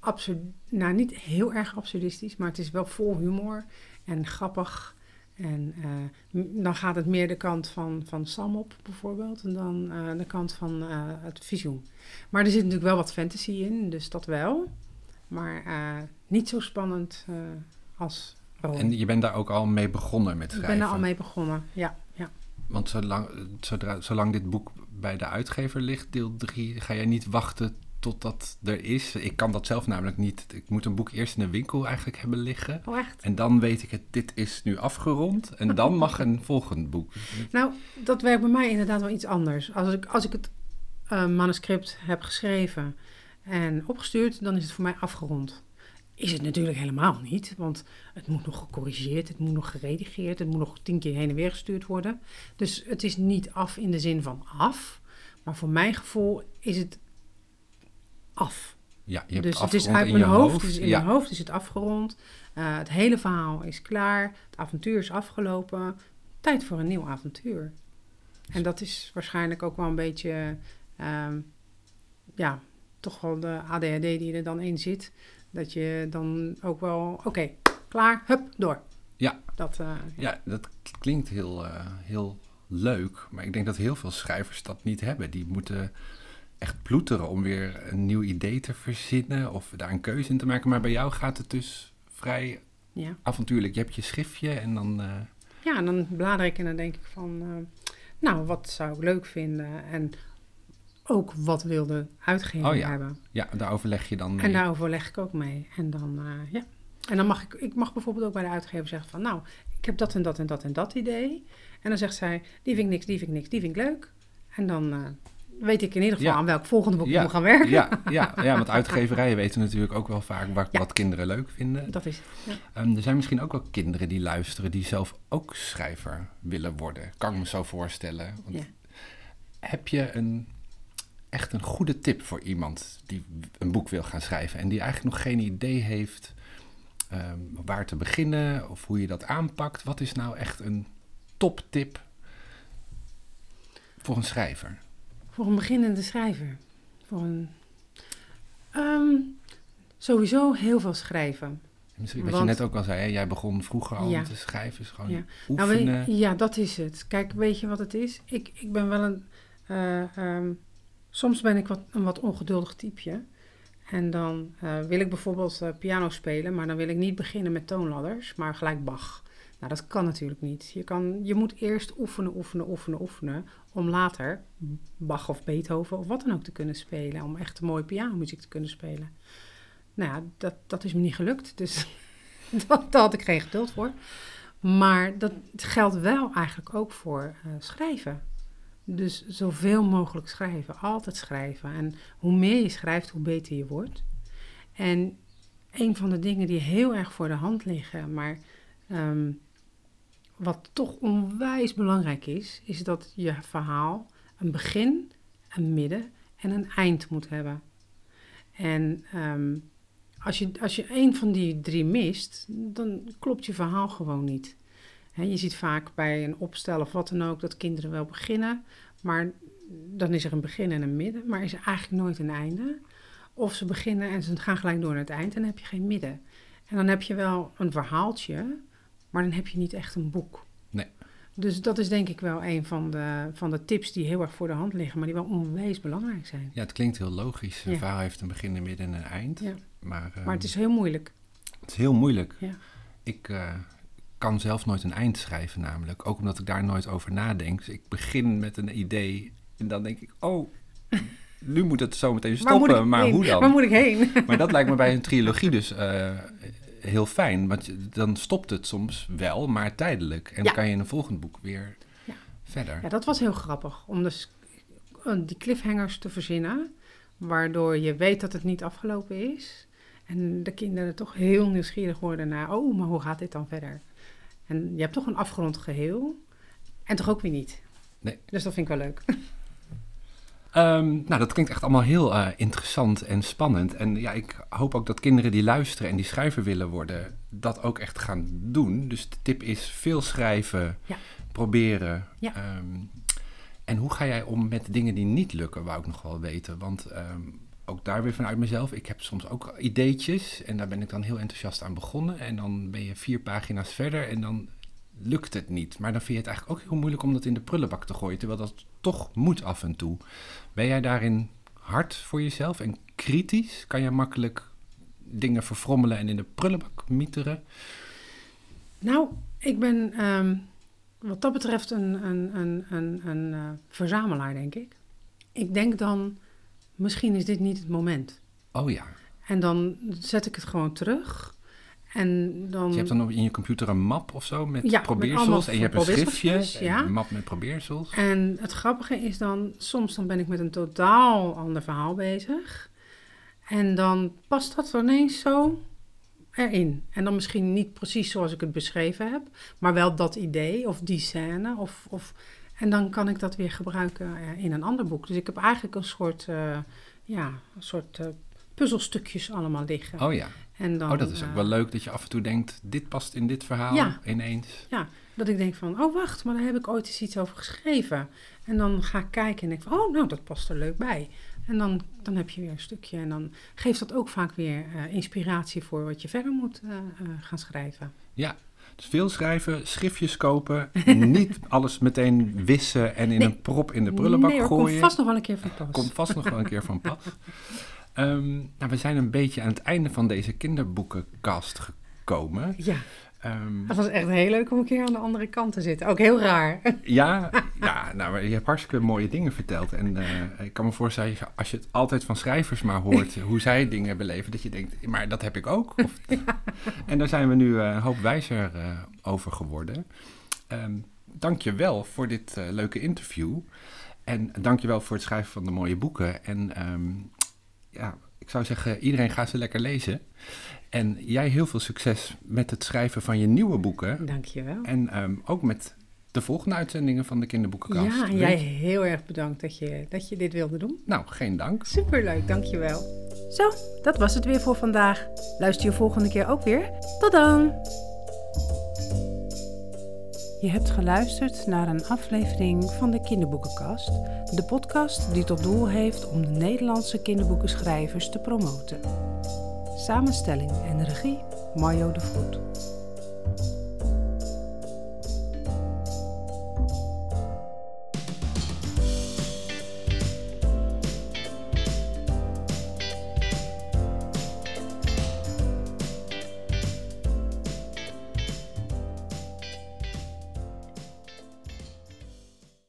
absurd. Nou, niet heel erg absurdistisch, maar het is wel vol humor en grappig. En dan gaat het meer de kant van, van Sam op, bijvoorbeeld, en dan de kant van het visioen. Maar er zit natuurlijk wel wat fantasy in, dus dat wel. Maar niet zo spannend als. En je bent daar ook al mee begonnen met Ik schrijven. ben er al mee begonnen, ja. ja. Want zolang, zodra, zolang dit boek bij de uitgever ligt, deel 3, ga jij niet wachten tot dat er is. Ik kan dat zelf namelijk niet. Ik moet een boek eerst in de winkel eigenlijk hebben liggen. Oh, echt? En dan weet ik het, dit is nu afgerond. En dan mag een volgend boek. Nou, dat werkt bij mij inderdaad wel iets anders. Als ik, als ik het eh, manuscript heb geschreven en opgestuurd, dan is het voor mij afgerond. Is het natuurlijk helemaal niet, want het moet nog gecorrigeerd, het moet nog geredigeerd, het moet nog tien keer heen en weer gestuurd worden. Dus het is niet af in de zin van af, maar voor mijn gevoel is het af. Ja, je hebt dus het is afgerond uit in mijn je hoofd, dus in ja. mijn hoofd is het afgerond. Eh, het hele verhaal is klaar, het avontuur is afgelopen. Tijd voor een nieuw avontuur. En dat is waarschijnlijk ook wel een beetje, ehm, ja, toch wel de ADHD die er dan in zit. Dat je dan ook wel, oké, klaar, hup, door. Ja. Dat, eh, Ja, dat klinkt heel, eh, heel leuk. Maar ik denk dat heel veel schrijvers dat niet hebben. Die moeten echt ploeteren om weer een nieuw idee te verzinnen of daar een keuze in te maken. Maar bij jou gaat het dus vrij ja. avontuurlijk. Je hebt je schriftje en dan... eh, ja, en dan blader ik en dan denk ik van, nou, wat zou ik leuk vinden? En ook wat wil de uitgever Oh ja. hebben? ja, daar overleg je dan mee. En daar overleg ik ook mee. En dan, eh, ja. En dan mag ik, ik mag bijvoorbeeld ook bij de uitgever zeggen van, nou, ik heb dat en dat en dat en dat idee. En dan zegt zij, die vind ik niks, die vind ik niks, die vind ik leuk. En dan eh, weet ik in ieder geval Ja. aan welk volgende boek ik Ja. moet gaan werken. Ja, ja, ja, want uitgeverijen weten natuurlijk ook wel vaak wat, Ja. wat kinderen leuk vinden. Dat is. Ehm, er zijn misschien ook wel kinderen die luisteren die zelf ook schrijver willen worden. Kan ik me zo voorstellen. Want. Heb je een, echt een goede tip voor iemand die een boek wil gaan schrijven en die eigenlijk nog geen idee heeft ehm, waar te beginnen of hoe je dat aanpakt? Wat is nou echt een toptip voor een schrijver? Voor een beginnende schrijver. Voor een, Ehm, sowieso heel veel schrijven. Misschien wat Want- je net ook al zei, hè? jij begon vroeger al Ja. te schrijven, is gewoon Ja. Nou, oefenen. ja, dat is het. Kijk, weet je wat het is? Ik, ik ben wel een. eh, ehm, soms ben ik wat, een wat ongeduldig typeje. En dan eh, wil ik bijvoorbeeld eh, piano spelen, maar dan wil ik niet beginnen met toonladders, maar gelijk Bach. Nou, dat kan natuurlijk niet. Je, kan, je moet eerst oefenen, oefenen, oefenen, oefenen. Om later Bach of Beethoven of wat dan ook te kunnen spelen. Om echt mooie pianomuziek te kunnen spelen. Nou ja, dat, dat is me niet gelukt. Dus dat, daar had ik geen geduld voor. Maar dat geldt wel eigenlijk ook voor eh, schrijven. Dus zoveel mogelijk schrijven, altijd schrijven. En hoe meer je schrijft, hoe beter je wordt. En een van de dingen die heel erg voor de hand liggen, maar ehm, wat toch onwijs belangrijk is, is dat je verhaal een begin, een midden en een eind moet hebben. En ehm, als, je, als je een van die drie mist, dan klopt je verhaal gewoon niet. Je ziet vaak bij een opstel of wat dan ook dat kinderen wel beginnen, maar dan is er een begin en een midden, maar is er eigenlijk nooit een einde. Of ze beginnen en ze gaan gelijk door naar het eind en dan heb je geen midden. En dan heb je wel een verhaaltje, maar dan heb je niet echt een boek. Nee. Dus dat is denk ik wel een van de, van de tips die heel erg voor de hand liggen, maar die wel onwijs belangrijk zijn. Ja, het klinkt heel logisch. Een Ja. verhaal heeft een begin, een midden en een eind. Ja. Maar, ehm, Maar het is heel moeilijk. het is heel moeilijk. Ja. Ik eh, kan zelf nooit een eind schrijven namelijk. Ook omdat ik daar nooit over nadenk. Dus ik begin met een idee en dan denk ik... Oh, nu moet het zo meteen stoppen. Maar hoe dan? Waar moet ik heen? Maar dat lijkt me bij een trilogie dus eh, heel fijn. Want dan stopt het soms wel, maar tijdelijk. En Ja. dan kan je in een volgend boek weer Ja. verder. Ja, dat was heel grappig. Om dus eh, die cliffhangers te verzinnen. Waardoor je weet dat het niet afgelopen is. En de kinderen toch heel nieuwsgierig worden naar... Oh, maar hoe gaat dit dan verder? En je hebt toch een afgerond geheel. En toch ook weer niet. Nee. Dus dat vind ik wel leuk. Ehm, nou, dat klinkt echt allemaal heel eh, interessant en spannend. En ja, ik hoop ook dat kinderen die luisteren en die schrijver willen worden, dat ook echt gaan doen. Dus de tip is veel schrijven, Ja. proberen. Ja. Ehm, en hoe ga jij om met dingen die niet lukken, wou ik nog wel weten. Want ehm, ook daar weer vanuit mezelf, ik heb soms ook ideetjes en daar ben ik dan heel enthousiast aan begonnen. En dan ben je vier pagina's verder en dan lukt het niet. Maar dan vind je het eigenlijk ook heel moeilijk om dat in de prullenbak te gooien, terwijl dat toch moet af en toe. Ben jij daarin hard voor jezelf en kritisch? Kan je makkelijk dingen verfrommelen en in de prullenbak mieteren? Nou, ik ben ehm, wat dat betreft een, een, een, een, een eh, verzamelaar, denk ik. Ik denk dan, misschien is dit niet het moment. Oh ja. En dan zet ik het gewoon terug. En dan... Je hebt dan in je computer een map of zo met Ja, probeersels en je hebt een schriftje, ja. een map met probeersels. En het grappige is dan, soms dan ben ik met een totaal ander verhaal bezig. En dan past dat ineens zo erin. En dan misschien niet precies zoals ik het beschreven heb, maar wel dat idee of die scène. Of, of, en dan kan ik dat weer gebruiken eh, in een ander boek. Dus ik heb eigenlijk een soort, eh, ja, een soort eh, puzzelstukjes allemaal liggen. Oh ja. En dan, Oh, dat is ook wel leuk dat je af en toe denkt, dit past in dit verhaal Ja. ineens. Dat ik denk van, oh wacht, maar daar heb ik ooit eens iets over geschreven. En dan ga ik kijken en denk van, oh nou, dat past er leuk bij. En dan, dan heb je weer een stukje. En dan geeft dat ook vaak weer eh, inspiratie voor wat je verder moet eh, eh, gaan schrijven. Ja, dus veel schrijven, schriftjes kopen, niet alles meteen wissen en in Nee. een prop in de prullenbak nee, hoor, gooien. komt vast nog wel een keer van pas. Komt vast nog wel een keer van pas. Ehm, nou, we zijn een beetje aan het einde van deze kinderboekenkast gekomen. Ja, Ehm, dat was echt heel leuk om een keer aan de andere kant te zitten. Ook heel raar. ja, ja nou, maar je hebt hartstikke mooie dingen verteld. En eh, ik kan me voorstellen, als je het altijd van schrijvers maar hoort, hoe zij dingen beleven, dat je denkt, maar dat heb ik ook. Of, En daar zijn we nu eh, een hoop wijzer eh, over geworden. Ehm dank je wel voor dit leuke interview. En dank je wel voor het schrijven van de mooie boeken. En ehm, ja, ik zou zeggen, iedereen gaat ze lekker lezen. En jij heel veel succes met het schrijven van je nieuwe boeken. Dankjewel. En ehm, ook met de volgende uitzendingen van de Kinderboekenkast. Ja, en jij heel erg bedankt dat je, dat je dit wilde doen. Nou, geen dank. Superleuk, dankjewel. Zo, dat was het weer voor vandaag. Luister je volgende keer ook weer. Tot dan! Je hebt geluisterd naar een aflevering van de Kinderboekenkast, de podcast die tot doel heeft om de Nederlandse kinderboekenschrijvers te promoten. Samenstelling en regie Mario de Voet.